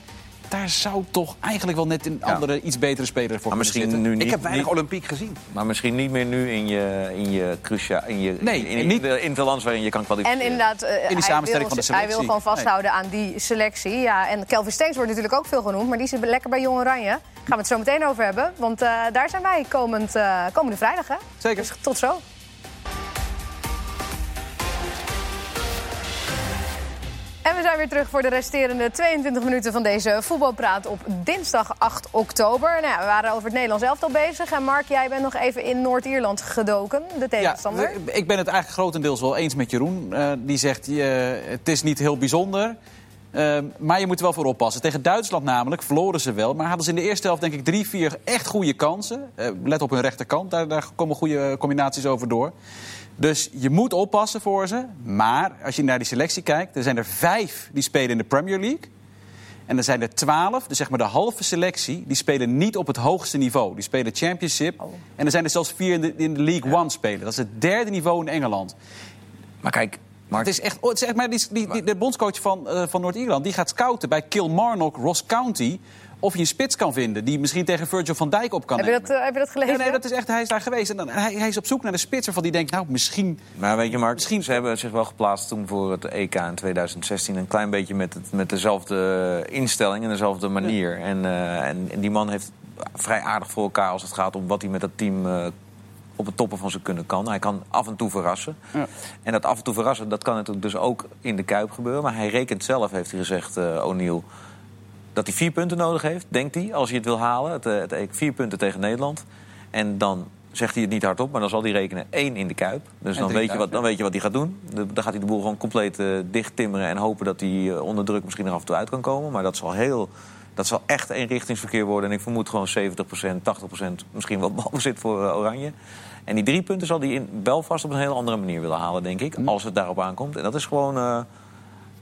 daar zou toch eigenlijk wel net een andere, iets betere speler voor maar misschien nu niet, Ik heb weinig niet, Olympiek gezien. Maar misschien niet meer nu in je, in je crucia, in je nee, in, in, niet, in, het land waarin je kan kwalificeren. En inderdaad, uh, in die samenstelling van de selectie. Hij wil gewoon vasthouden aan die selectie. Ja, en Kelvin Steens wordt natuurlijk ook veel genoemd, maar die zit lekker bij Jong Oranje. Gaan we het zo meteen over hebben, want uh, daar zijn wij komend, uh, komende vrijdag. Hè? Zeker. Dus tot zo. En we zijn weer terug voor de resterende 22 minuten van deze voetbalpraat op dinsdag 8 oktober. Nou ja, we waren over het Nederlands elftal bezig. En Mark, jij bent nog even in Noord-Ierland gedoken, de tegenstander. Ja, ik ben het eigenlijk grotendeels wel eens met Jeroen. Uh, die zegt, uh, het is niet heel bijzonder. Uh, maar je moet er wel voor oppassen. Tegen Duitsland namelijk verloren ze wel. Maar hadden ze in de eerste helft denk ik drie, vier echt goede kansen. let op hun rechterkant, daar, daar komen goede combinaties over door. Dus je moet oppassen voor ze. Maar als je naar die selectie kijkt, er zijn er vijf die spelen in de Premier League. En er zijn er twaalf, dus zeg maar de halve selectie, die spelen niet op het hoogste niveau. Die spelen Championship. Oh. En er zijn er zelfs vier in de, in de League One spelen. Dat is het derde niveau in Engeland. Maar kijk, Het is echt, oh, maar, die, die, die, de bondscoach van, uh, van Noord-Ierland die gaat scouten bij Kilmarnock, Ross County of je een spits kan vinden die misschien tegen Virgil van Dijk op kan heb je dat, uh, heb je dat gelezen? Ja, nee, dat is echt, hij is daar geweest. En dan, hij, hij, is op zoek naar de spits waarvan die denkt, nou, misschien... Maar weet je, Mark, misschien... ze hebben zich wel geplaatst toen voor het EK in 2016. Een klein beetje met, het, met dezelfde instelling en dezelfde manier. Ja. En, uh, en, en, die man heeft vrij aardig voor elkaar als het gaat om wat hij met dat team... Uh, op het toppen van zijn kunnen kan. Hij kan af en toe verrassen. Ja. En dat af en toe verrassen, dat kan natuurlijk dus ook in de Kuip gebeuren. Maar hij rekent zelf, heeft hij gezegd, uh, O'Neill dat hij vier punten nodig heeft, denkt hij, als hij het wil halen. Het, het, het, vier punten tegen Nederland. En dan zegt hij het niet hardop, maar dan zal hij rekenen één in de Kuip. Dus dan weet, je wat, dan weet je wat hij gaat doen. Dan gaat hij de boel gewoon compleet uh, dicht timmeren... en hopen dat hij uh, onder druk misschien er af en toe uit kan komen. Maar dat zal, heel, dat zal echt eenrichtingsverkeer worden. En ik vermoed gewoon 70% 80% misschien wel balbezit voor uh, Oranje. En die drie punten zal hij in Belfast op een heel andere manier willen halen, denk ik. Als het daarop aankomt. En dat is gewoon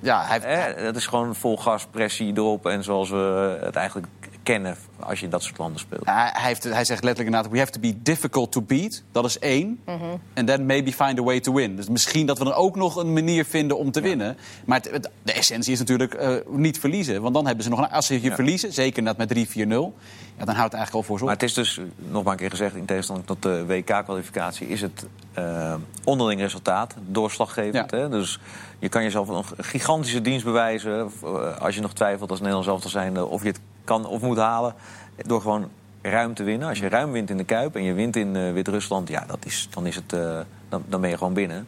ja, hij dat is gewoon vol gas, pressie erop. En zoals we het eigenlijk kennen als je in dat soort landen speelt. hij, heeft, hij zegt letterlijk inderdaad... we have to be difficult to beat. Dat is één. En mm -hmm. then maybe find a way to win. Dus misschien dat we dan ook nog een manier vinden om te ja. winnen. Maar het, de essentie is natuurlijk uh, niet verliezen. Want dan hebben ze nog... Een, als ze je ja. verliezen, zeker met 3-4-0... Ja, dan houdt het eigenlijk al voor zorg. Maar het is dus, nog maar een keer gezegd... in tegenstelling tot de WK-kwalificatie... is het uh, onderling resultaat doorslaggevend. Hè? Dus je kan jezelf een gigantische dienst bewijzen... als je nog twijfelt als Nederland zelf te zijn... of je het kan of moet halen. Door gewoon ruim te winnen. Als je ruim wint in de Kuip en je wint in Wit-Rusland... Ja, dat is, dan, is het, dan, dan ben je gewoon binnen.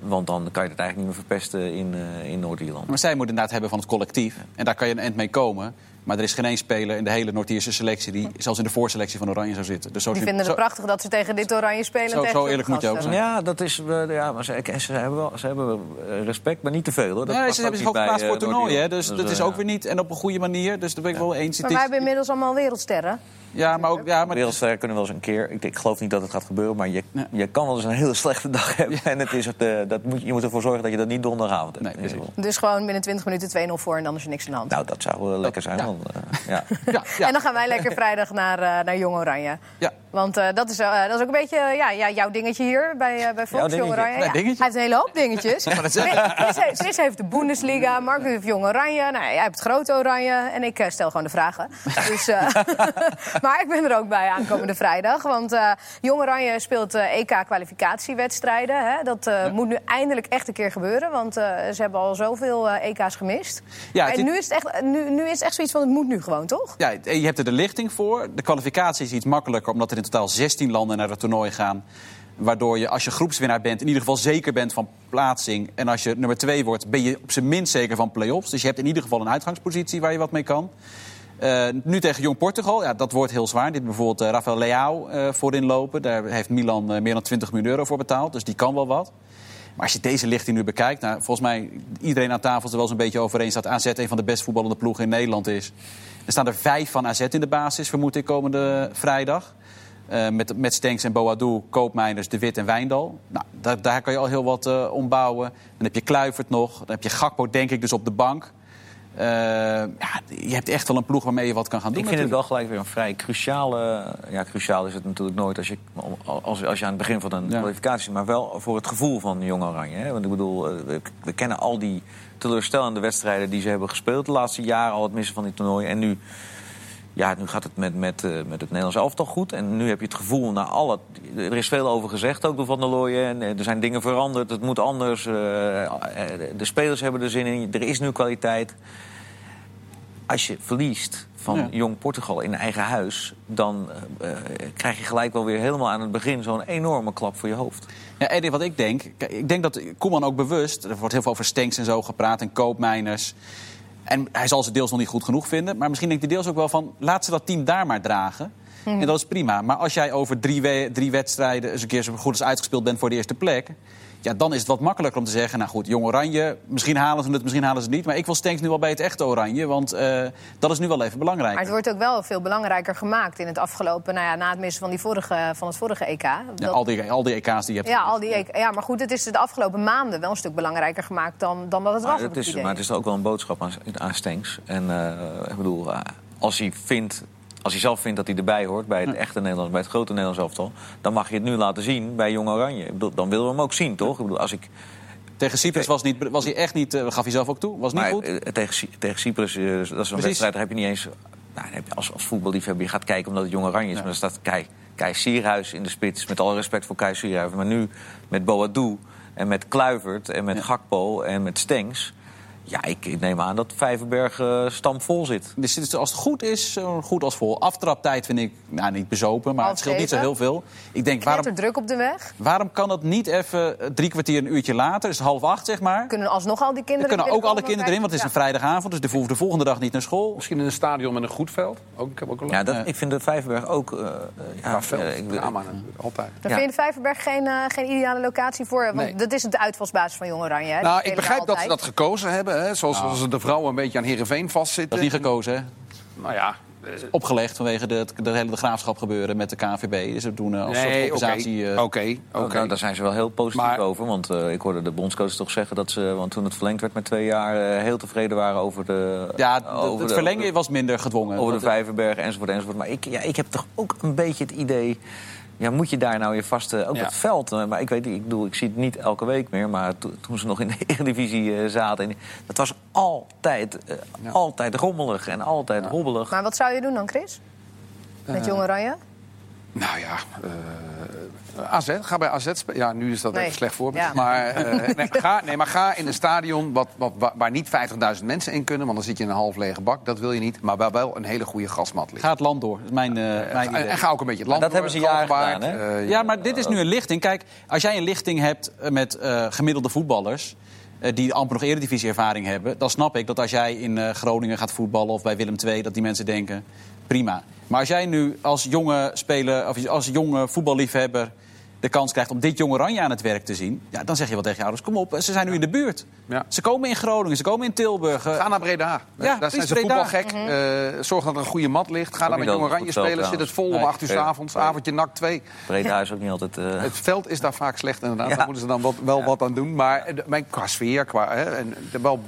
Want dan kan je het eigenlijk niet meer verpesten in, in Noord-Ierland. Maar zij moeten inderdaad hebben van het collectief. En daar kan je een eind mee komen. Maar er is geen één speler in de hele Noord-Ierse selectie... die zelfs in de voorselectie van Oranje zou zitten. Dus zo die vinden het prachtig dat ze tegen dit Oranje spelen. Zo, zo eerlijk moet je ook zijn. Ja, dat is, ja maar ze, ze, hebben wel, ze hebben respect, maar niet te veel. Hoor. Dat nee, ze hebben zich ook geplaatst voor toernooien. Dus dat is ook weer niet. En op een goede manier. Dus daar ben ik wel eens. Maar wij hebben inmiddels allemaal wereldsterren. Ja, maar ook... Ja, maar Wereldsterren kunnen wel eens een keer... Ik, ik, geloof niet dat het gaat gebeuren, maar je, je kan wel eens een hele slechte dag hebben. En het is het, uh, dat moet, je moet ervoor zorgen dat je dat niet donderdagavond hebt. Nee, dus gewoon binnen 20 minuten 2-0 voor en dan is er niks aan de hand. Nou, dat zou wel lekker zijn. Ja. Want, uh, ja. ja. En dan gaan wij lekker vrijdag naar, uh, naar Jong Oranje. Ja. Want uh, dat, is, uh, dat is ook een beetje ja, ja, jouw dingetje hier bij, uh, bij Oranje. Ja. Hij heeft een hele hoop dingetjes. Chris, Chris heeft de Bundesliga, Mark heeft Jong Oranje. Nou, jij hebt het grote Oranje en ik stel gewoon de vragen. Dus, maar ik ben er ook bij aankomende vrijdag. Want Jong Oranje speelt EK-kwalificatiewedstrijden. Dat ja. moet nu eindelijk echt een keer gebeuren. Want ze hebben al zoveel EK's gemist. Ja, en nu is, het echt, nu, nu is het echt zoiets van, het moet nu gewoon, toch? Ja, je hebt er de lichting voor. De kwalificatie is iets makkelijker, omdat er in totaal 16 landen naar het toernooi gaan. Waardoor je, als je groepswinnaar bent, in ieder geval zeker bent van plaatsing. En als je nummer 2 wordt, ben je op zijn minst zeker van play-offs. Dus je hebt in ieder geval een uitgangspositie waar je wat mee kan. Uh, nu tegen Jong Portugal, ja, dat wordt heel zwaar. Dit bijvoorbeeld uh, Rafael Leao uh, voorin lopen. Daar heeft Milan meer dan 20 miljoen euro voor betaald. Dus die kan wel wat. Maar als je deze lichting nu bekijkt, nou, volgens mij iedereen aan tafel is er wel zo'n beetje over eens dat AZ een van de best voetballende ploegen in Nederland is. Er staan er vijf van AZ in de basis, vermoed ik, komende vrijdag. Uh, met, met Stenks en Boadou, Koopmeiners, De Wit en Wijndal. Nou, daar, daar kan je al heel wat uh, ombouwen. Dan heb je Kluivert nog. Dan heb je Gakpo, denk ik, dus op de bank. Uh, ja, je hebt echt wel een ploeg waarmee je wat kan gaan doen. Ik vind het wel gelijk weer een vrij cruciale... Ja, cruciaal is het natuurlijk nooit als je, als, als je aan het begin van een ja. kwalificatie... maar wel voor het gevoel van Jong Oranje. Hè? Want ik bedoel, we, we kennen al die teleurstellende wedstrijden... die ze hebben gespeeld de laatste jaren, al het missen van die toernooien. En nu ja, nu gaat het met, met, uh, met het Nederlands elftal goed. En nu heb je het gevoel, na alle, er is veel over gezegd ook door Van der Looyen. En er zijn dingen veranderd, het moet anders. Uh, de spelers hebben er zin in, er is nu kwaliteit. Als je verliest van ja. Jong Portugal in eigen huis... dan uh, krijg je gelijk wel weer helemaal aan het begin zo'n enorme klap voor je hoofd. Ja, Eddie, wat ik denk... Ik denk dat Koeman ook bewust... er wordt heel veel over Stenks en zo gepraat en koopmijners... En hij zal ze deels nog niet goed genoeg vinden. Maar misschien denkt hij deels ook wel van... laat ze dat team daar maar dragen. Mhm. En dat is prima. Maar als jij over drie, we drie wedstrijden... eens een keer zo goed als uitgespeeld bent voor de eerste plek... Ja, dan is het wat makkelijker om te zeggen... nou goed, Jong Oranje, misschien halen ze het, misschien halen ze het niet... maar ik wil Stenks nu wel bij het echte Oranje, want uh, dat is nu wel even belangrijk. Maar het wordt ook wel veel belangrijker gemaakt in het afgelopen... Nou ja, na het missen van, die vorige, van het vorige EK. Dat... Ja, al, die, al die EK's die je hebt. Ja, al die EK, ja, maar goed, het is de afgelopen maanden wel een stuk belangrijker gemaakt... dan, dan dat het was. Het is, maar het is ook wel een boodschap aan, aan Stenks. En uh, ik bedoel, uh, als hij vindt als hij zelf vindt dat hij erbij hoort bij het echte Nederlands, bij het grote Nederlands elftal, dan mag je het nu laten zien bij Jong Oranje. Dan willen we hem ook zien, toch? Ik bedoel, als ik tegen Cyprus was, niet, was hij echt niet, uh, gaf hij zelf ook toe, was niet maar, goed? Uh, tegen, tegen Cyprus, uh, dat is een wedstrijd, daar heb je niet eens... Nou, als, als voetballiefhebber, je gaat kijken omdat het Jong Oranje is. Ja. Maar dan staat Kai, Kai Sierhuis in de spits, met alle respect voor Kai Sierhuis. Maar nu met Boadou en met Kluivert en met ja. Gakpo en met Stengs... Ja, ik neem aan dat Vijverberg uh, stampvol zit. Dus als het goed is, zo goed als vol. Aftraptijd vind ik nou, niet bezopen, maar het scheelt niet zo heel veel. Ik denk, waarom, er druk op de weg? Waarom kan dat niet even eh, drie kwartier, een uurtje later, is half acht zeg maar. Kunnen alsnog al die kinderen Er kunnen ook alle kinderen erin, want het is een vrijdagavond, dus de, de volgende dag niet naar school. Misschien in een stadion met een goed veld. Ook, ik heb ook een ja, dat, ik vind de Vijverberg ook... Uh, ja, veld, uh, ik, drama, altijd. Daar vind je Vijverberg geen, geen ideale locatie voor? Want nee. dat is de uitvalsbasis van Jong Oranje. Nou, ik begrijp dat ze dat gekozen hebben, hè, zoals, zoals de vrouwen een beetje aan Heerenveen vastzitten. Dat is niet gekozen, hè? Nou ja. Opgelegd vanwege de, de hele de graafschap gebeuren met de KNVB. Dus we doen als nee, organisatie... Oké, okay. uh, okay. okay. daar zijn ze wel heel positief maar, over. Want uh, ik hoorde de bondscoach toch zeggen dat ze... Want toen het verlengd werd met twee jaar... Uh, heel tevreden waren over de... Ja, de, over het de, verlengen over, was minder gedwongen. Over de Vijverberg enzovoort enzovoort. Maar ik, ja, ik heb toch ook een beetje het idee... Ja, moet je daar nou je vaste... Ook ja. het veld, maar ik weet niet, ik bedoel, ik zie het niet elke week meer... maar to, toen ze nog in de Eredivisie uh, zaten... En, dat was altijd, uh, ja. altijd rommelig en altijd ja. hobbelig. Maar wat zou je doen dan, Chris? Met uh, Jong Oranje? Nou ja, uh, AZ, ga bij AZ spelen. Ja, nu is dat nee. even slecht voorbeeld. Ja. Maar, uh, nee, ga, nee, maar ga in een stadion wat, wat, waar niet 50.000 mensen in kunnen... want dan zit je in een half lege bak, dat wil je niet. Maar waar wel een hele goede grasmat ligt. Ga het land door, dat is mijn, uh, mijn idee. En ga ook een beetje het land dat door. hebben ze jaren gedaan, hè? ja, maar dit is nu een lichting. Kijk, als jij een lichting hebt met gemiddelde voetballers die amper nog eredivisie-ervaring hebben... dan snap ik dat als jij in Groningen gaat voetballen of bij Willem II... dat die mensen denken, prima. Maar als jij nu als jonge speler, of als jonge voetballiefhebber de kans krijgt om dit jonge Oranje aan het werk te zien... Ja, dan zeg je wel tegen je ouders, kom op, ze zijn nu in de buurt. Ja. Ze komen in Groningen, ze komen in Tilburg. Ga naar Breda. Ja, Daar zijn ze Breda. voetbalgek. Mm -hmm. uh, zorg dat er een goede mat ligt. Ga daar met jonge Oranje spelen. Zit het vol om 8 uur s avonds. Avondje nak 2. Breda is ook niet altijd... Uh... Het veld is daar vaak slecht inderdaad. Ja. Daar moeten ze dan wat, wel ja. wat aan doen. Maar mijn, qua sfeer, qua, hè, en, wel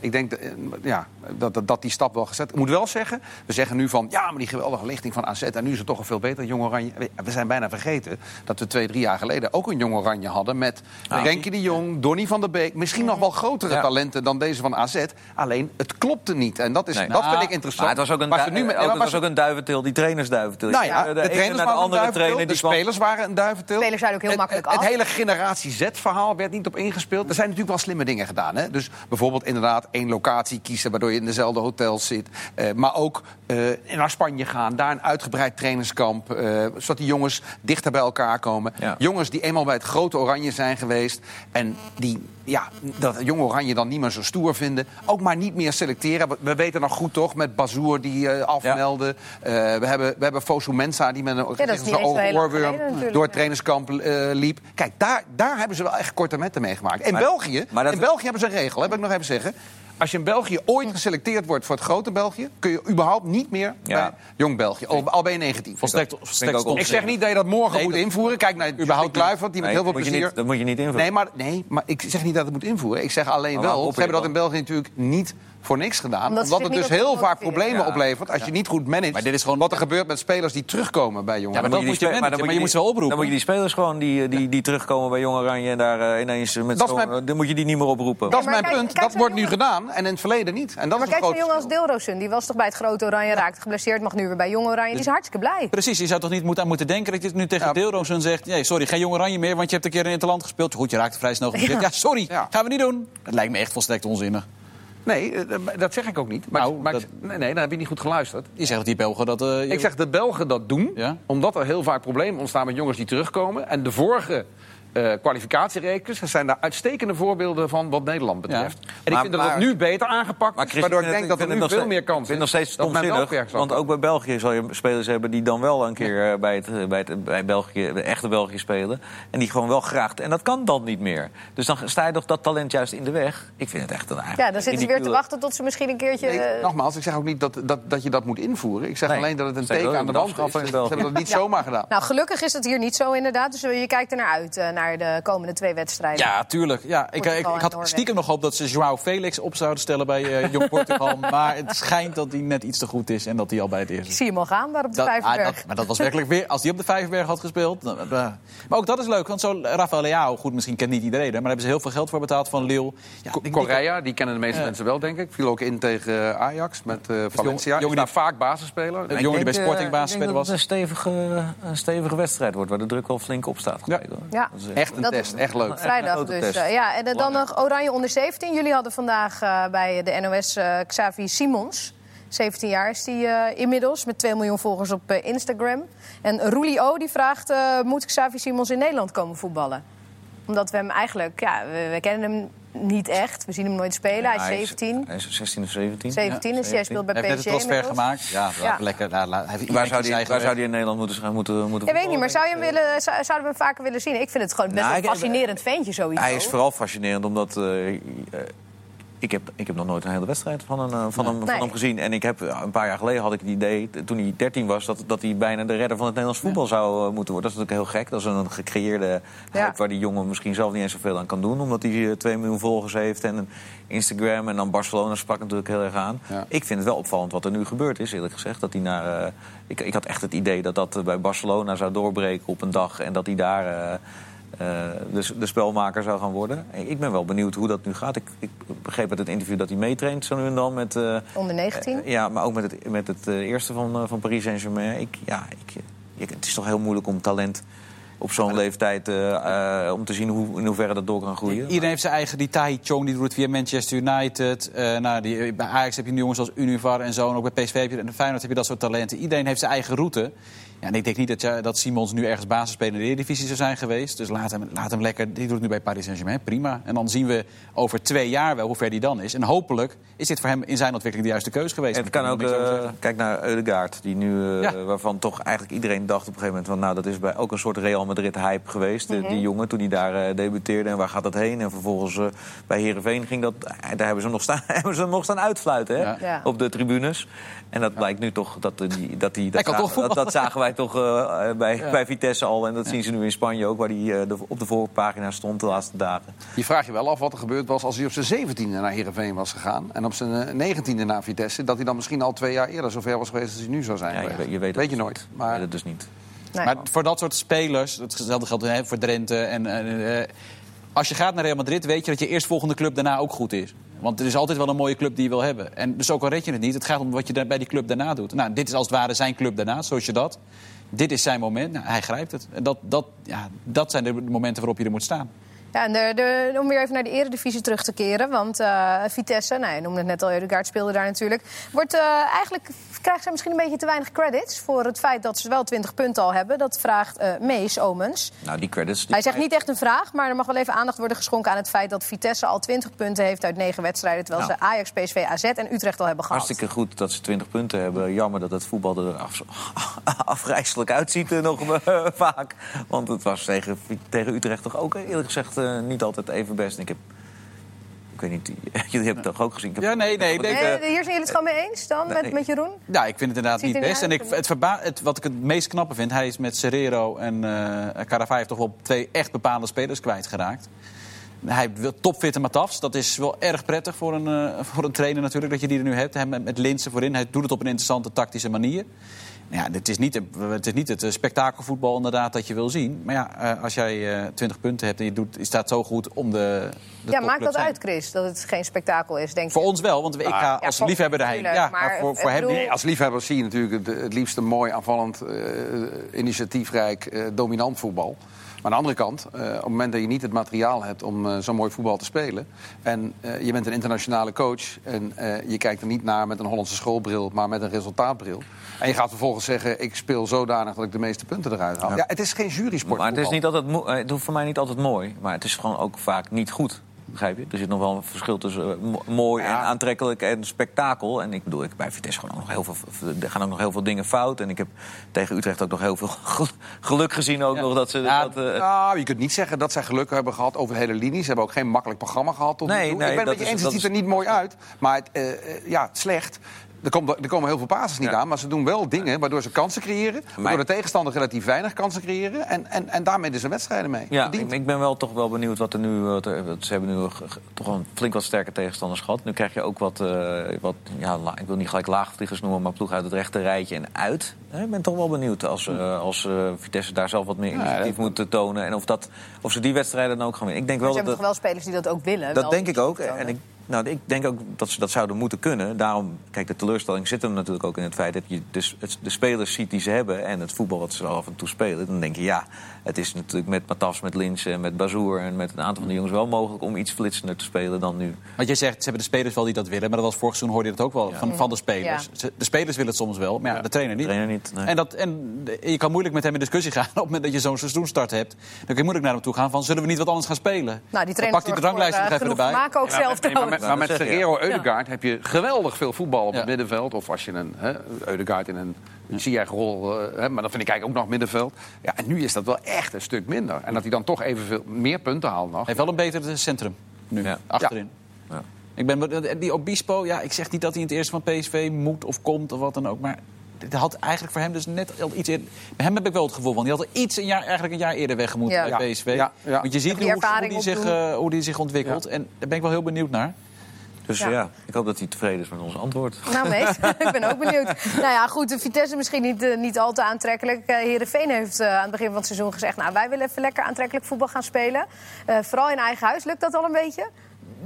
ik denk dat, ja, dat, dat, dat, die stap wel gezet Ik moet wel zeggen, we zeggen nu van... ja, maar die geweldige lichting van AZ... en nu is het toch een veel beter Jong Oranje. We zijn bijna vergeten dat we twee, drie jaar geleden... ook een Jong Oranje hadden met ah, Renkie de Jong, Donny van der Beek... misschien nog wel grotere ja. talenten dan deze van AZ. Alleen, het klopte niet. En dat, is, nee. dat vind ik interessant. Maar het was ook een, nu met, ook, het was ook een duiventil, die trainersduiventil. Nou ja, de, de, de trainers naar de andere trainer, de spelers waren een duiventil. Spelers zijn ook heel het, makkelijk af. Het hele generatie Z-verhaal werd niet op ingespeeld. Er zijn natuurlijk wel slimme dingen gedaan. Hè? Dus bijvoorbeeld inderdaad één locatie kiezen... waardoor je in dezelfde hotels zit. Uh, maar ook uh, naar Spanje gaan, daar een uitgebreid trainingskamp... Uh, zodat die jongens dichter bij elkaar komen. Ja. Jongens die eenmaal bij het grote Oranje zijn geweest... en die ja, dat jonge Oranje dan niet meer zo stoer vinden. Ook maar niet meer selecteren. We weten nog goed toch, met Bazoer die uh, afmeldde. Ja. Uh, we, hebben, we hebben Fosu Mensa die met een ja, oorworm door het trainingskamp uh, liep. Kijk, daar, daar hebben ze wel echt korte metten mee gemaakt. In, maar, België, maar dat... in België hebben ze een regel, heb ik nog even zeggen. Als je in België ooit geselecteerd wordt voor het grote België... kun je überhaupt niet meer bij Jong België. Al, al ben je 19. Volstrekt, ik zeg niet dat je dat morgen Nee, moet dat- invoeren. Kijk naar überhaupt Kluivert, die met heel veel plezier... niet, dat moet je niet invullen. Nee maar, nee, maar ik zeg niet dat het moet invoeren. Ik zeg alleen wel, ze hebben dat in België natuurlijk niet voor niks gedaan. Omdat het dus heel vaak problemen Ja. oplevert als je niet goed managt. Maar dit is gewoon- Wat er gebeurt met spelers die terugkomen bij jongen. Ja, maar moet je dan maar je moet ze wel oproepen. Dan moet je die spelers gewoon die, die, die terugkomen bij Jong Oranje... en daar eh, ineens met zo'n- mijn- Dan moet je die niet meer oproepen. dat is mijn kijk- punt. kijk dat wordt nu gedaan en in het verleden niet. En dat Maar is jongen als. Deelrosun, die was toch bij het grote Oranje, raakte geblesseerd, mag nu weer bij Jong Oranje. Die is hartstikke blij. Precies, je zou toch niet moeten aan moeten denken dat je nu tegen. Deelrozen zegt... Nee, sorry, geen Jong Oranje meer, want je hebt een keer in het land gespeeld. Goed, je raakte vrij snel geblesseerd. Ja, sorry, gaan we niet doen. Dat lijkt me echt volstrekt onzinnig. Nee, eh, dat zeg ik ook niet. Maar, Nou, maar dat- nee, nee, dan heb je niet goed geluisterd. Je zegt dat die Belgen dat... eh, Ik zeg de Belgen dat doen, Ja? omdat er heel vaak problemen ontstaan met jongens die terugkomen. En de vorige eh kwalificatierekens zijn daar uitstekende voorbeelden van wat Nederland betreft. En ik Maar- vind dat het nu beter aangepakt Maar waardoor ik denk dat er nu veel steeds- meer kans Ik vind nog steeds dat stomzinnig. Want ook bij België zal je spelers hebben die dan wel een keer eh, bij, het, eh, bij, het, bij België, de echte België spelen. En die gewoon wel graag. En dat kan dan niet meer. Dus dan sta je toch dat talent juist in de weg. Ik vind het echt een eigenlijk Ja, dan zitten ze weer te wachten tot ze misschien een keertje... Nee, nogmaals, ik zeg ook niet dat, dat, dat je dat moet invoeren. Ik zeg Nee, alleen dat het een teken aan de wand is. Ze hebben dat niet Ja. zomaar gedaan. Nou, gelukkig is het hier niet zo inderdaad. Dus je kijkt er naar uit, eh, naar de komende twee wedstrijden. Ja, tuurlijk. Ja, ik, ik, ik had Noorwegen. stiekem nog hoop dat ze Joao Felix op zouden stellen bij eh, Jong Portugal. maar het schijnt dat hij net iets te goed is en dat hij al bij het eerste Ik zie hem al gaan daar op de Dat, ah, Vijverberg. dat- maar dat was werkelijk weer... Als hij op de Vijverberg had gespeeld... dan- eh, maar ook dat is leuk, want zo Rafael Leao... Goed, misschien kent niet iedereen, maar daar hebben ze heel veel geld voor betaald van Lille. Ja, die- die- Korea, die kennen de meeste mensen wel, denk ik. Viel ook in tegen eh, Ajax met eh, Valencia. jongen Is daar vaak basisspeler. Een jongen die bij Sporting eh, basis ik denk dat was. het een stevige, een stevige wedstrijd wordt, waar de druk wel flink op staat. Ja. Ja. Echt een Dat- test, echt leuk. Vrijdag dus. eh, ja, en eh, dan nog Oranje onder 17. Jullie hadden vandaag eh, bij de NOS Xavi Simons. 17 jaar is hij eh, inmiddels, met 2 miljoen volgers op Instagram. En Roelie O die vraagt, moet Xavi Simons in Nederland komen voetballen? Omdat we hem eigenlijk, ja, we, we kennen hem niet echt. We zien hem nooit spelen. Hij is 17. Hij is 16 of 17. 17 is hij, hij speelt bij Hij heeft PSG net een transfer gemaakt. Ja, Ja. lekker. Nou, la- hij heeft Waar zou, die, eigen waar zou die in Nederland moeten, gaan- moeten, moeten Ik weet niet, maar zou je hem willen, zou- zouden we hem vaker willen zien? Ik vind het gewoon best Nou, een fascinerend ventje sowieso. Hij is vooral fascinerend omdat... eh, eh, ik, heb, ik heb nog nooit een hele wedstrijd van, een, eh, van, hem, Nee. van hem gezien. En ik heb, eh, een paar jaar geleden had ik het idee, toen hij 13 was... dat, dat hij bijna de redder van het Nederlands voetbal zou eh, moeten worden. Dat is natuurlijk heel gek. Dat is een gecreëerde Ja. hype waar die jongen misschien zelf niet eens zoveel aan kan doen. Omdat hij eh, 2 miljoen volgers heeft en een Instagram. En dan Barcelona sprak natuurlijk heel erg aan. Ja. Ik vind het wel opvallend wat er nu gebeurd is, eerlijk gezegd. Dat hij naar, ik, ik had echt het idee dat dat bij Barcelona zou doorbreken op een dag. En dat hij daar... de, de spelmaker zou gaan worden. Ik ben wel benieuwd hoe dat nu gaat. Ik, ik begreep uit het interview dat hij meetraint zo nu en dan met... eh, Onder 19. eh, ja, maar ook met het, met het eh, eerste van, eh, van Paris Saint-Germain. Ik, ja, ik, het is toch heel moeilijk om talent op zo'n leeftijd uh, om te zien hoe, in hoeverre dat door kan groeien. Iedereen heeft zijn eigen, die Tai Chong, die doet het via Manchester United. Uh, nou, die, bij Ajax heb je jongens als Univar en zo. En ook bij PSV heb je, en Feyenoord heb je dat soort talenten. Iedereen heeft zijn eigen route. Ja, en ik denk niet dat, dat Simons nu ergens basisspeler in de Eredivisie zou zijn geweest. Dus laat hem, laat hem lekker. Die doet het nu bij Paris Saint-Germain. Prima. En dan zien we over twee jaar wel hoe ver die dan is. En hopelijk is dit voor hem in zijn ontwikkeling de juiste keuze geweest. En het kan ook, uh, kijk naar Eudegaard, die nu, uh, ja. waarvan toch eigenlijk iedereen dacht op een gegeven moment... van nou, dat is bij ook een soort Real Madrid-hype geweest. Mm -hmm. Die jongen, toen hij daar uh, debuteerde en waar gaat dat heen? En vervolgens bij Herenveen ging dat... daar hebben ze hem nog staan, hebben ze hem nog staan uitfluiten hè? Ja. Ja. op de tribunes. En dat blijkt nu toch dat die... Dat, die, dat, dat, dat, dat zagen wij toch uh, bij, ja. bij Vitesse al. En dat ja. zien ze nu in Spanje ook, waar hij uh, op de voorpagina stond de laatste dagen. Je vraagt je wel af wat er gebeurd was als hij op zijn zeventiende naar Heerenveen was gegaan. En op zijn negentiende naar Vitesse. Dat hij dan misschien al twee jaar eerder zover was geweest als hij nu zou zijn. Ja, je, weet, je weet, weet je nooit. Maar weet het dus niet. Nee. Maar voor dat soort spelers, hetzelfde geldt hè, voor Drenthe en... Uh, als je gaat naar Real Madrid, weet je dat je eerst volgende club daarna ook goed is. Want er is altijd wel een mooie club die je wil hebben. En dus ook al red je het niet, het gaat om wat je bij die club daarna doet. Nou, dit is als het ware zijn club daarna, zoals je dat. Dit is zijn moment. Nou, hij grijpt het. En dat, dat, ja, dat zijn de momenten waarop je er moet staan. Ja, en de, de, om weer even naar de eredivisie terug te keren. Want uh, Vitesse, nou, je noemde het net al, Eudegaard speelde daar natuurlijk. Wordt, uh, eigenlijk krijgen ze misschien een beetje te weinig credits... voor het feit dat ze wel 20 punten al hebben. Dat vraagt uh, Mees Omens. Nou, die credits... Die Hij zegt niet echt een vraag, maar er mag wel even aandacht worden geschonken... aan het feit dat Vitesse al 20 punten heeft uit 9 wedstrijden... terwijl nou. ze Ajax, PSV, AZ en Utrecht al hebben gehad. Hartstikke goed dat ze 20 punten hebben. Jammer dat het voetbal er af, uitziet nog vaak. Want het was tegen, tegen Utrecht toch ook eerlijk gezegd niet altijd even best. Ik heb ik weet niet, jullie hebben het toch ook gezien? Ja, nee, nee. nee, nee hier zijn jullie het gewoon mee eens dan, met, met Jeroen? Ja, ik vind het inderdaad niet best. En ik, het verba het, wat ik het meest knappe vind, hij is met Serrero en uh, Caravaggio toch wel twee echt bepaalde spelers kwijtgeraakt. Hij wil topfitte Matafs. Dat is wel erg prettig voor een, uh, voor een trainer natuurlijk, dat je die er nu hebt. Hem met, met Linsen voorin. Hij doet het op een interessante tactische manier. Ja, het is, niet, het is niet het spektakelvoetbal inderdaad dat je wil zien. Maar ja, als jij uh, 20 punten hebt en je, doet, je staat zo goed om de, de Ja, maakt dat zijn. uit, Chris, dat het geen spektakel is, denk Voor je? ons wel, want ik ga als ja, liefhebber erheen. Ja, maar, voor, voor hem nee, Als liefhebber zie je natuurlijk het, het liefst een mooi, aanvallend, uh, initiatiefrijk, uh, dominant voetbal. Maar aan de andere kant, uh, op het moment dat je niet het materiaal hebt om uh, zo'n mooi voetbal te spelen. en uh, je bent een internationale coach. en je kijkt er niet naar met een Hollandse schoolbril, maar met een resultaatbril. En je gaat vervolgens zeggen: ik speel zodanig dat ik de meeste punten eruit haal. Ja, ja het is geen jurysport. Maar het is niet altijd het hoeft voor mij niet altijd mooi, maar het is gewoon ook vaak niet goed. Begrijp je? Er zit nog wel een verschil tussen mooi ja. en aantrekkelijk en spektakel. En ik bedoel, ik, bij Vitesse gewoon nog heel veel, er gaan ook nog heel veel dingen fout. En ik heb tegen Utrecht ook nog heel veel geluk gezien. Ook nog dat ze, dat, uh, nou, je kunt niet zeggen dat zij geluk hebben gehad over de hele linie. Ze hebben ook geen makkelijk programma gehad tot nee, ik ben het met je eens, het ziet er niet mooi uit. Maar het, uh, ja, slecht. Er, komt, er, komen heel veel passes niet ja. aan, maar ze doen wel dingen waardoor ze kansen creëren. Waardoor de tegenstander relatief weinig kansen creëren. En, en, en daarmee dus een wedstrijden mee. Ja, ik, ik, ben wel toch wel benieuwd wat er nu. Wat er, ze hebben nu toch een flink wat sterke tegenstanders gehad. Nu krijg je ook wat. Uh, wat ja, ik wil niet gelijk laagvliegers noemen, maar ploeg uit het rechte rijtje en uit. Ik ben toch wel benieuwd als, uh, als uh, Vitesse daar zelf wat meer initiatief ja, moet tonen. En of, dat, of ze die wedstrijden dan ook gaan winnen. Ik denk wel maar dat ze hebben toch wel spelers die dat ook willen? Dat denk ik ook. En ik nou, ik denk ook dat ze dat zouden moeten kunnen. Daarom, kijk, de teleurstelling zit hem natuurlijk ook in het feit dat je dus de spelers ziet die ze hebben en het voetbal dat ze af en toe spelen. Dan denk je, ja, het is natuurlijk met Matas, met Lins en met Bazoer en met een aantal van de jongens wel mogelijk om iets flitsender te spelen dan nu. Want jij zegt, ze hebben de spelers wel die dat willen, maar dat was vorig seizoen hoorde je dat ook wel ja. van, van de spelers. Ja. De spelers willen het soms wel, maar ja, de trainer niet. De trainer niet nee. en, dat, en je kan moeilijk met hem in discussie gaan op het moment dat je zo'n seizoenstart hebt. Dan kun je moeilijk naar hem toe gaan van, zullen we niet wat anders gaan spelen? Nou, die trainer pakt hij de ranglijst nog even erbij. maken ook zelf met, maar met Ferrero Eudegaard heb je geweldig veel voetbal op het middenveld. Of als je een hè, Eudegaard in een een Ziyech-rol, uh, maar dat vind ik eigenlijk ook nog middenveld. Ja, en nu is dat wel echt een stuk minder. En dat hij dan toch evenveel meer punten haalt nog. Hij heeft wel een beter centrum nu, ja. achterin. Ja. Ik ben, die Obispo, ja, ik zeg niet dat hij in het eerste van PSV moet of komt of wat dan ook. Maar het had eigenlijk voor hem dus net al iets eerder... Bij hem heb ik wel het gevoel van, die had er iets een jaar, eigenlijk een jaar eerder weg moeten ja. bij PSV. Ja, ja. Want je ziet nu hoe, hoe, die zich, uh, hoe die zich ontwikkelt. En daar ben ik wel heel benieuwd naar. Dus ja. ja. ik hoop dat hij tevreden is met ons antwoord. Nou, Mees, ik ben ook benieuwd. nou ja, goed, de Vitesse misschien niet, uh, niet al te aantrekkelijk. Uh, Heerenveen heeft uh, aan het begin van het seizoen gezegd... nou, wij willen even lekker aantrekkelijk voetbal gaan spelen. vooral in eigen huis. Lukt dat al een beetje?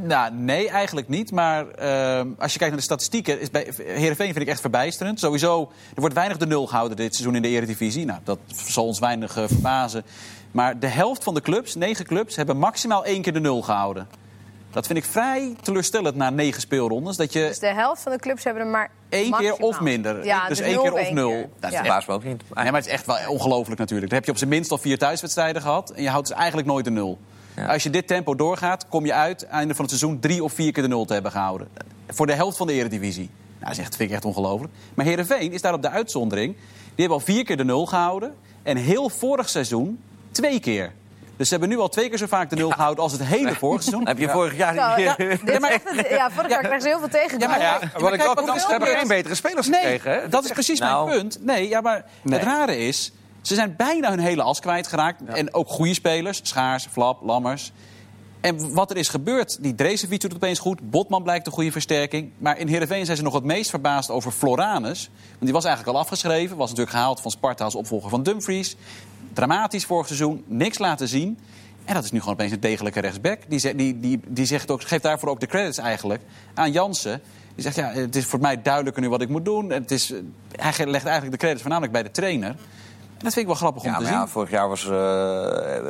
Nou, nee, eigenlijk niet. Maar uh, als je kijkt naar de statistieken, is bij Heerenveen vind ik echt verbijsterend. Sowieso, er wordt weinig de nul gehouden dit seizoen in de Eredivisie. Nou, dat zal ons weinig uh, verbazen. Maar de helft van de clubs, negen clubs, hebben maximaal één keer de nul gehouden. Dat vind ik vrij teleurstellend na negen speelrondes. Dat je dus de helft van de clubs hebben er maar één keer of minder. Ja, dus dus één keer of één nul. keer. Dat is Ja. me ook niet. Nee, maar het is echt wel ongelooflijk natuurlijk. Dan heb je op zijn minst al vier thuiswedstrijden gehad. En je houdt dus eigenlijk nooit de nul. Ja. Als je dit tempo doorgaat, kom je uit einde van het seizoen drie of vier keer de nul te hebben gehouden. Voor de helft van de eredivisie. Nou, dat is echt, vind ik echt ongelooflijk. Maar Herenveen is daar op de uitzondering. Die hebben al vier keer de nul gehouden. En heel vorig seizoen twee keer. Dus ze hebben nu al twee keer zo vaak de nul gehouden als het hele vorig seizoen. Heb je vorig jaar... Ja, is echt een- ja, vorig jaar krijgen ze heel veel tegen. Ja, maar ja, Wat ik er ze hebben geen betere spelers Nee, gekregen. Hè? dat is precies Nou. mijn punt. Nee, ja, maar Nee. het rare is... Ze zijn bijna hun hele as kwijtgeraakt. En ook goede spelers. Schaars, Flap, Lammers. En wat er is gebeurd, die Drezefiets doet het opeens goed. Botman blijkt een goede versterking. Maar in Heerenveen zijn ze nog het meest verbaasd over Floranus. Want die was eigenlijk al afgeschreven. Was natuurlijk gehaald van Sparta als opvolger van Dumfries. Dramatisch vorig seizoen. Niks laten zien. En dat is nu gewoon opeens een degelijke rechtsback. Die, zegt- die, die, die zegt ook, geeft daarvoor ook de credits eigenlijk aan Jansen. Die zegt, ja, het is voor mij duidelijker nu wat ik moet doen. Het is, hij legt eigenlijk de credits voornamelijk bij de trainer. Dat vind ik wel grappig om Ja, te zien. ja, vorig jaar was, eh,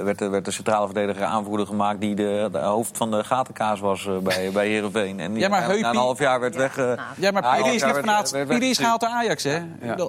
werd, de, werd de centrale verdediger aanvoerder gemaakt... die de, de hoofd van de gatenkaas was eh, bij, bij Heerenveen. En die Ja, maar na- een half jaar werd weg... Ja, maar Piri is gehaald door Ajax, hè?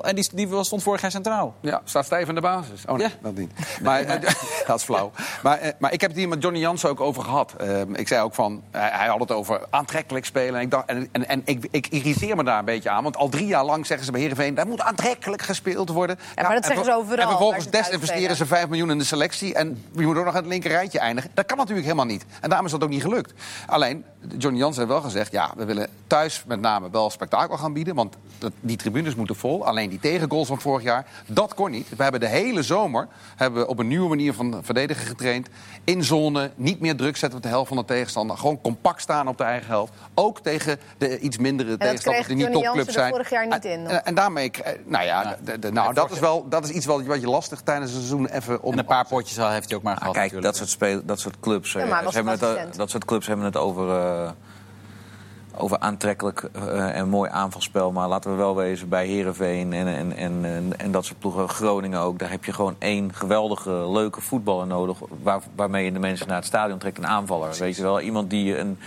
En die, die stond vorig jaar centraal. Ja, staat stijf in de basis. Oh nee, Ja. dat niet. Maar, eh, dat is flauw. Maar, maar ik heb het hier met Johnny Jansen ook over gehad. Eh, ik zei ook van, hij, hij had het over aantrekkelijk spelen. En ik, dacht, en, en, en ik, ik irriteer me daar een beetje aan. Want al drie jaar lang zeggen ze bij Heerenveen... daar moet aantrekkelijk gespeeld worden. maar dat en zeggen ze overal En vervolgens desinvesteren ze 5 miljoen in de selectie. En je moet ook nog aan het linker rijtje eindigen. Dat kan natuurlijk helemaal niet. En daarom is dat ook niet gelukt. Alleen, Johnny Jansen heeft wel gezegd... ja, we willen thuis met name wel spektakel gaan bieden. Want dat, die tribunes moeten vol. Alleen die tegengoals van vorig jaar, dat kon niet. We hebben de hele zomer hebben we op een nieuwe manier van verdedigen getraind. In zone, niet meer druk zetten op de helft van de tegenstander. Gewoon compact staan op de eigen helft. Ook tegen de iets mindere tegenstanders die niet topclub er zijn. vorig jaar niet in, En, daarmee, nou ja, de- de- nou, dat, is wel, dat is iets wat, wat je lastig tijdens het seizoen even om En een paar potjes al heeft hij ook maar Ah, gehad. kijk, dat soort, spel, dat soort clubs. Ja, eh, maar hij was ze hebben het, eh, dat soort clubs hebben het over, eh, over aantrekkelijk en mooi aanvalspel. Maar laten we wel wezen, bij Herenveen en, en, en, en, en dat soort ploegen, Groningen ook. Daar heb je gewoon één geweldige, leuke voetballer nodig. Waar, waarmee je de mensen naar het stadion trekt. Een aanvaller. Weet je wel, iemand die een,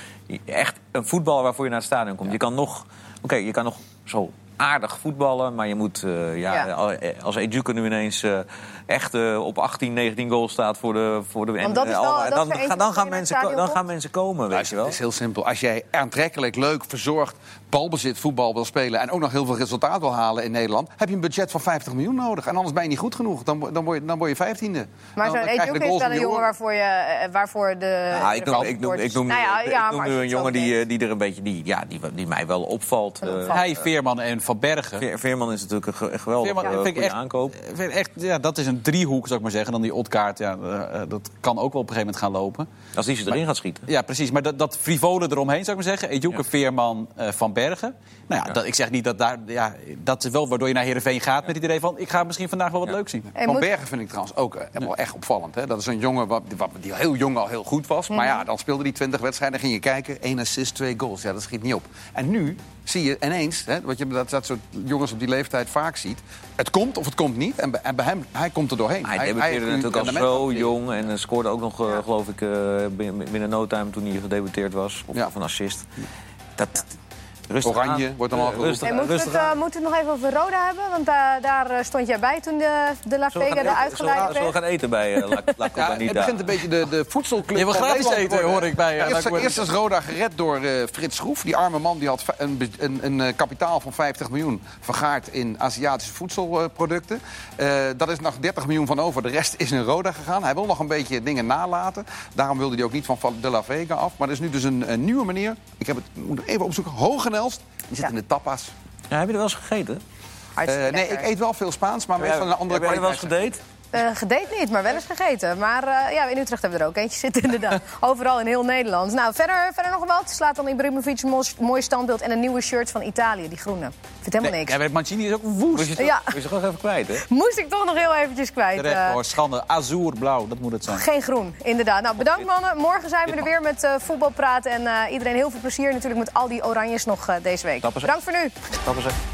echt een voetballer waarvoor je naar het stadion komt. Je kan nog, oké, je kan nog zo aardig voetballen, maar je moet, eh, ja, Ja. al- als Ejuke nu ineens eh, echt eh, op 18, 19 goals staat voor de voor de Want dat is en, wel- dat dan, gaan- dan gaan mensen dan gaan mensen komen, weet je wel. Het is heel simpel. Als jij aantrekkelijk, leuk, verzorgd, balbezit voetbal wil spelen... en ook nog heel veel resultaat wil halen in Nederland... heb je een budget van 50 miljoen nodig. En anders ben je niet goed genoeg. Dan, dan, word, je, dan word je vijftiende. Maar zo'n is wel een jongen waarvoor, je, eh, waarvoor de... Ja, ik de noem, ik noem, ik noem, Nou ja, ik ja, noem maar nu een jongen die, eh, die er een beetje die, ja, die, die mij wel opvalt. Eh. Hij, Veerman en Van Bergen. Veer- Veerman is natuurlijk een ge- een geweldige Veerman eh, vind ik echt, aankoop. vind ik echt, ja, dat is een driehoek, zou ik maar zeggen. Dan die Otkaart, ja, eh, eh, dat kan ook wel op een gegeven moment gaan lopen. Als die ze erin gaat schieten. Ja, precies. Maar dat, dat frivole eromheen, zou ik maar zeggen. Ejuke, Ja. Veerman, eh, Van Bergen. Nou ja, Ja. Dat, ik zeg niet dat daar... Ja, dat is wel waardoor je naar Heerenveen gaat met het idee van... ik ga misschien vandaag wel wat Ja. leuk zien. En Van moet- Bergen vind ik trouwens ook wel echt opvallend. Hè? Dat is een jongen wat, wat, die heel jong al heel goed was. Maar ja, dan speelde hij 20 wedstrijden. ging je kijken, één assist, twee goals. Ja, dat schiet niet op. En nu zie je ineens, hè, wat je dat, dat soort jongens op die leeftijd vaak ziet... het komt of het komt niet. En bij, en bij hem, hij komt er doorheen. Hij debuteerde natuurlijk al zo jong en eh, scoorde ook nog, eh, geloof ik, eh, binnen, no time toen hij gedebuteerd was. Of een assist. Dat, rustig Oranje aan. wordt dan al Eh, geroepen. rustig, Hey, moeten, we het, aan. eh, moeten we het nog even over Roda hebben? Want daar- daar eh, stond jij bij toen de, de La Vega eruit eten- zullen we- geleid Zullen we werd. gaan eten bij eh, La, La het begint een beetje de, de voedselclub Je wil gratis te eten, hoor ik bij, eh, Eerst, is Roda gered door eh, Frits Schroef. Die arme man die had een, be- een, een eh, kapitaal van 50 miljoen vergaard in Aziatische voedselproducten. Eh dat is nog 30 miljoen van over. De rest is in Roda gegaan. Hij wil nog een beetje dingen nalaten. Daarom wilde hij ook niet van Van de La Vega af. Maar er is nu dus een, een nieuwe manier. Ik heb het moet even opzoeken. Hogenelst. Die zit Ja. in de tapas. Ja, heb je er wel eens gegeten? Eh, nee, ik eet wel veel Spaans, maar Heb meestal een andere jij er wel eens kwaliteit. gedate? Uh, gedate niet, maar wel eens gegeten. Maar uh, ja, in Utrecht hebben we er ook eentje zitten, inderdaad. Overal in heel Nederland. Nou, verder, verder nog wat. Slaat dan Ibrahimovic een mooi standbeeld en een nieuwe shirt van Italië, die groene. Vindt helemaal niks. Ja, Mancini is ook woest. Moest je, toch, ja. moest je toch even kwijt, hè? Moest ik toch nog heel eventjes kwijt. Terecht, uh, hoor. Schande. Azuurblauw, dat moet het zijn. Geen groen, inderdaad. Nou, bedankt mannen. Morgen zijn we er weer met uh, voetbal praten. En uh, iedereen heel veel plezier natuurlijk met al die oranjes nog uh, deze week. Bedankt voor nu. Stappen ze.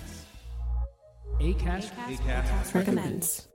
ACAST, ACAST, ACAST recommends.